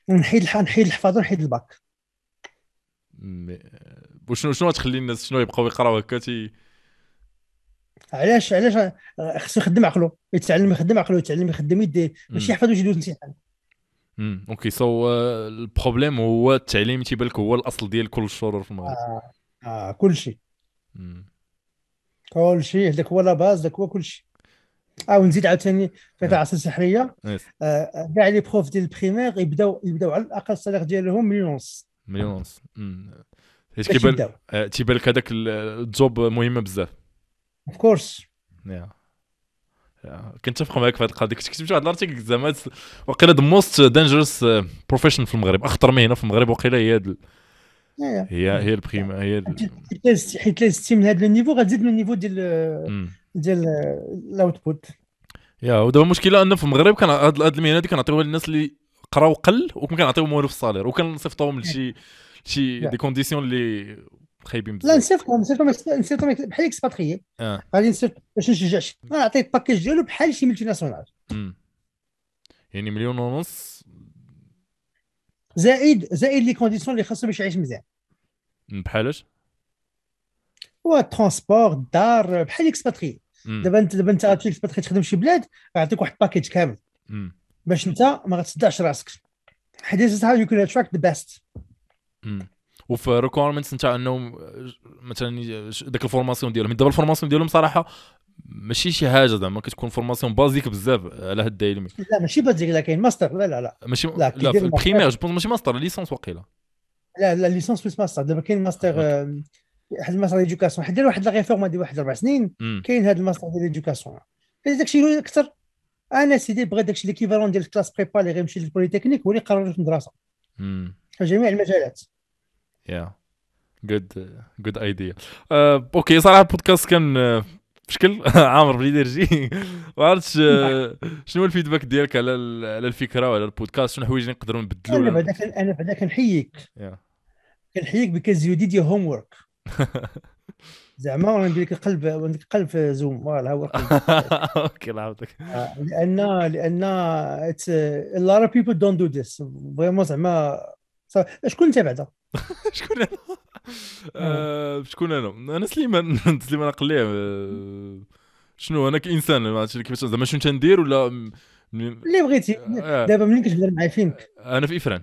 نحيد نحيد الحفاظة ونحيد الباك. وشنو شنو تخلي الناس شنو يبقاو يقراو هكا؟ تي علاش علاش خصو يخدم عقلو يتعلم يخدم عقلو يتعلم يخدم يديه ماشي يحفظ ويجي يدوز امتحان امم okay so ال problem هو التعليم تيبان لك هو الأصل ديال كل الشرور في المغرب. آه, آه كل شيء. كل شيء هذاك هو la base هذاك هو كل شيء. آه ونزيد عاوتاني في العصا السحريه آه، كاع les profs ديال ال primaire يبداو يبداو على الأقل ال salaire ديالهم مليون ونص مليون ونص تيبان آه، تيبان لك هذاك ال job مهمه بزاف. of course كنتفق معك في هذه القضية. كنت كتبت واحد ال article زعما وقيلا the most dangerous profession في المغرب. أخطر مهنة في المغرب وقيلا هي هي هي ال primaire هي حيت لازم من هذا ال niveau غتزيد من ال niveau ديال ديال ال output يا ودابا المشكلة أن في المغرب كان هاد المهنة هذه كنعطيوها للناس اللي قراو قل وما كنعطيوهم والو في ال salaire وكنصيفطوهم لشي شي des conditions اللي خايبين بزاف. لا نصيفطهم نصيفطهم نصيفطهم بحال expatrié آه. غادي نصيفط باش نشجع شي. نعطيه ال package ديالو بحال شي multinationale يعني مليون ونص. زائد زائد les conditions اللي خاصو باش يعيش مزيان. بحالاش هو ال transport الدار بحال expatrié دابا انت دابا انت غاتمشي expatrié تخدم شي بلاد غيعطيك واحد ال package كامل. باش انت ما غتصدعش راسك. حيت you can attract the best. وفي requirements نتاع انه مثلا داك ال formation ديالهم. دابا ال formation ديالهم صراحة ماشي شي حاجة زعما كتكون formation basique بزاف على هاد العلمي لا ماشي basique لا كاين ماستر لا لا لا. ماشي لا, لا في ال primaire جو ماشي ماستر licence واقيلا. لا لا licence plus ماستر دابا كاين ماستر واحد الماستر d'éducation حيت واحد la réforme ديال واحد أربع سنين كاين هذا الماستر ديال l'éducation كاين داكشي أكثر. أنا سيدي بغيت داكشي l'équivalent ديال ال classe prépa اللي غيمشي للبوليتكنيك هو اللي يقرر في المدرسة. في جميع المجالات. يا good good idea okay صراحة البودكاست كان uh, بشكل (laughs) عامر بال energy (laughs) ما عرفتش uh, شنو ال feedback ديالك على على الفكرة وعلى البودكاست؟ شنو الحوايج اللي نقدروا نبدلوا أنا بعدا أنا بعدا كنحييك كنحييك because you did your homework زعما وأنا ندير لك القلب ندير قلب في zoom voilà هو (laughs) okay لعبتك آه، لأن لأن it's a lot of people don't do this. vraiment زعما شكون انت بعدا (laughs) شكون أنا؟ آه، شكون أنا؟ أنا سليمان. (laughs) سليمان قليه آه، شنو؟ أنا كإنسان ما عرفتش كيفاش زعما شنو تندير ولا اللي بغيتي. دابا منين كتهضر معايا؟ فينك؟ أنا في إفران.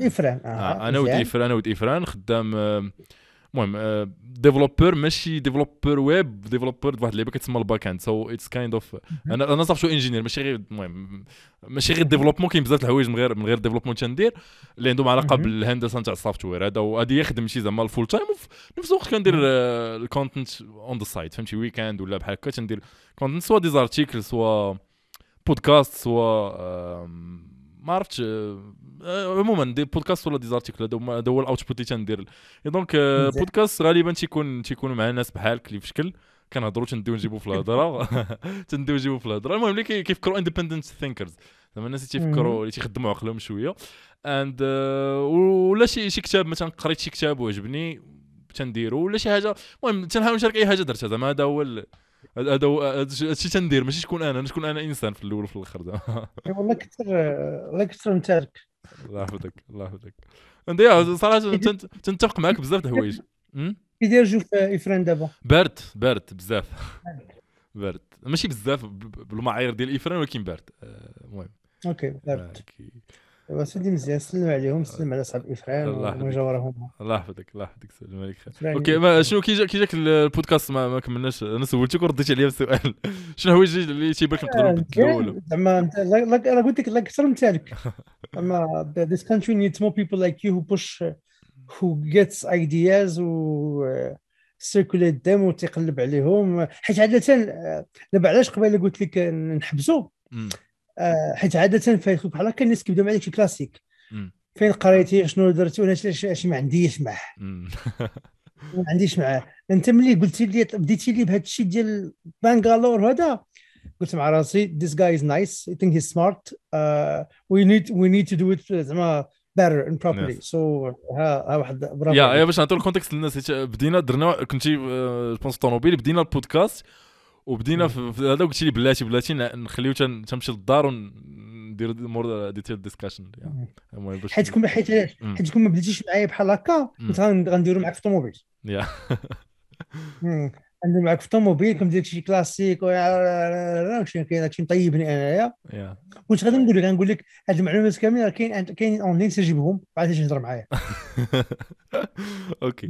إفران. آه. أنا ولد إفران أنا ولد إفران خدام المهم développeur ماشي développeur web développeur واحد اللعبة كتسمى ال back end so it's kind of أنا أنا صافي je suis ingénieur ماشي غير المهم ماشي غير développement كاين بزاف الحوايج من غير من غير développement تندير اللي عندهم علاقة بالهندسة نتاع ال software هذا وهذه يخدم شي زعما ال full time وفي نفس الوقت كندير ال content on the side فهمتي؟ weekend ولا بحال هكا تندير content soit des articles soit podcast soit ما عرفتش آه، عموما des podcasts ولا des articles هذا هو ال output اللي تندير donc podcast غالبا تيكون تيكونوا مع ناس بحالك اللي في شكل. كنهضروا تنديو نجيبوا في الهضرة. (laughs) تنديو نجيبوا في الهضرة. المهم اللي كيفكروا independent thinkers زعما الناس اللي تيفكروا اللي تيخدموا عقلهم شوية. and ولا شي شي كتاب مثلا قريت شي كتاب وعجبني تنديرو. ولا شي حاجة. المهم تنحاول نشارك أي حاجة درتها. زعما هذا هو هذا هادشي تندير ماشي شكون أنا شكون أنا إنسان في الأول وفي الآخر. (laughs) والله كثر والله كثر نتارك الله يحفظك الله يحفظك. أنت صراحة تنتفق معك بزاف د الحوايج. كي داير جو في افران دابا؟ بارد بارد بزاف. بارد ماشي بزاف بالمعايير ديال إفران ولكن بارد آه، المهم. okay بارد سيدي مزيان سلم عليهم سلم على أصحاب افران ومن جاورهم الله يحفظك الله يحفظك سلم عليك. خير okay ما شنو كي كي جاك البودكاست ما, ما كملناش. أنا سولتك ورديت عليا بسؤال (laughs) شنو هو اللي تيبان لك نقدروا نبدلوا زعما أنا قلت لك أكثر من تالك زعما this country needs more people like you who push who gets ideas و circulate them وتيقلب عليهم. حيت عادة دابا علاش قبيلة قلت لك نحبسوا آه، حيت عادة في بحال هكا الناس كيبداو معاك شي كلاسيك. فين قريتي شنو درتي وأنا اش ما عنديش معاه. (laughs) ما عنديش معاه. انت ملي قلتي لي بديتي لي بهذا الشيء ديال بنغالور هذا قلت مع راسي this guy is nice. I think he's smart. uh, we need we need to do it زعما better and properly. Yes. so ها ها واحد برافو يا باش نعطيو ال context للناس بدينا درنا كنتي جوبونس الطوموبيل بدينا البودكاست. وبدينا في هذا قلت لي بلاتي بلاتي نخليو تمشي للدار وندير more detailed discussion حيت كون حيت حيت كون ما بديتيش معايا بحال هكا كنت غنديرو معاك في الطوموبيل يا ندير معاك في الطوموبيل كندير شي كلاسيك شي كاين هادشي مطيبني انايا. كنت غادي نقول لك غنقول لك هاد المعلومات كاملين كاين كاين اونلاين سجيبهم بعد تجي تهضر معايا. (laughs) okay.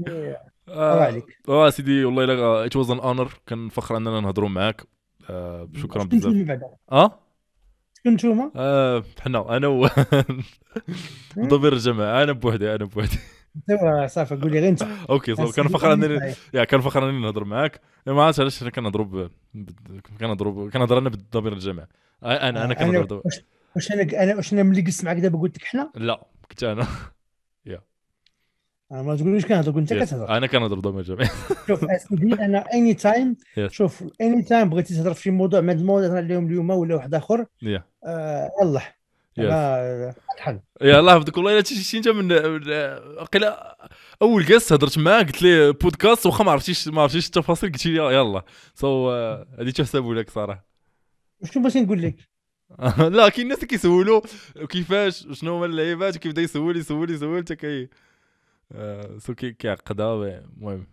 الله عليك. آه سيدي والله إلا it was an honor كان فخر أننا نهضروا معاك. آه شكرا بزاف. آه؟ شكون نتوما؟ آه حنا أنا و (laughs) ضمير الجماعة أنا بوحدي أنا بوحدي. صافي قول لي غير انت. okay صافي. كان فخر انني يا كان فخر انني نهضر معاك. ما عرفتش علاش كنهضروا كنهضروا كنهضر أنا بالضمير الجماعي أنا أنا كنهضر واش أنا أنا واش أنا ملي جلست معاك دابا قلت لك حنا؟ لا كنت أنا. (laughs) أنا ما تقوليش كنهضر كنت كتهضر. أنا كنهضر ضمن الجميع. (laughs) شوف اسيدي أنا anytime شوف anytime بغيتي تهضر في شي موضوع من الموضوع اللي اليوم اليوم ولا واحد آخر آه، يا الله يحفظك والله إلا شي انت من قيلا أول جاست هضرت معاه قلت لي بودكاست واخا ما عرفتيش ما عرفتيش التفاصيل قلت لي يلا. سو هذه تحسب لك صراحة؟ شنو باغي نقول لك؟ (laughs) لا كاين الناس كيسولوا كيفاش شنو هما اللعيبات كيبدا يسول يسول يسول حتى كي آه، سو كيعقدها المهم.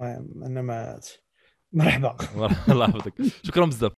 المهم أنا ما مرحبا. (laughs) الله يحفظك. شكرا بزاف.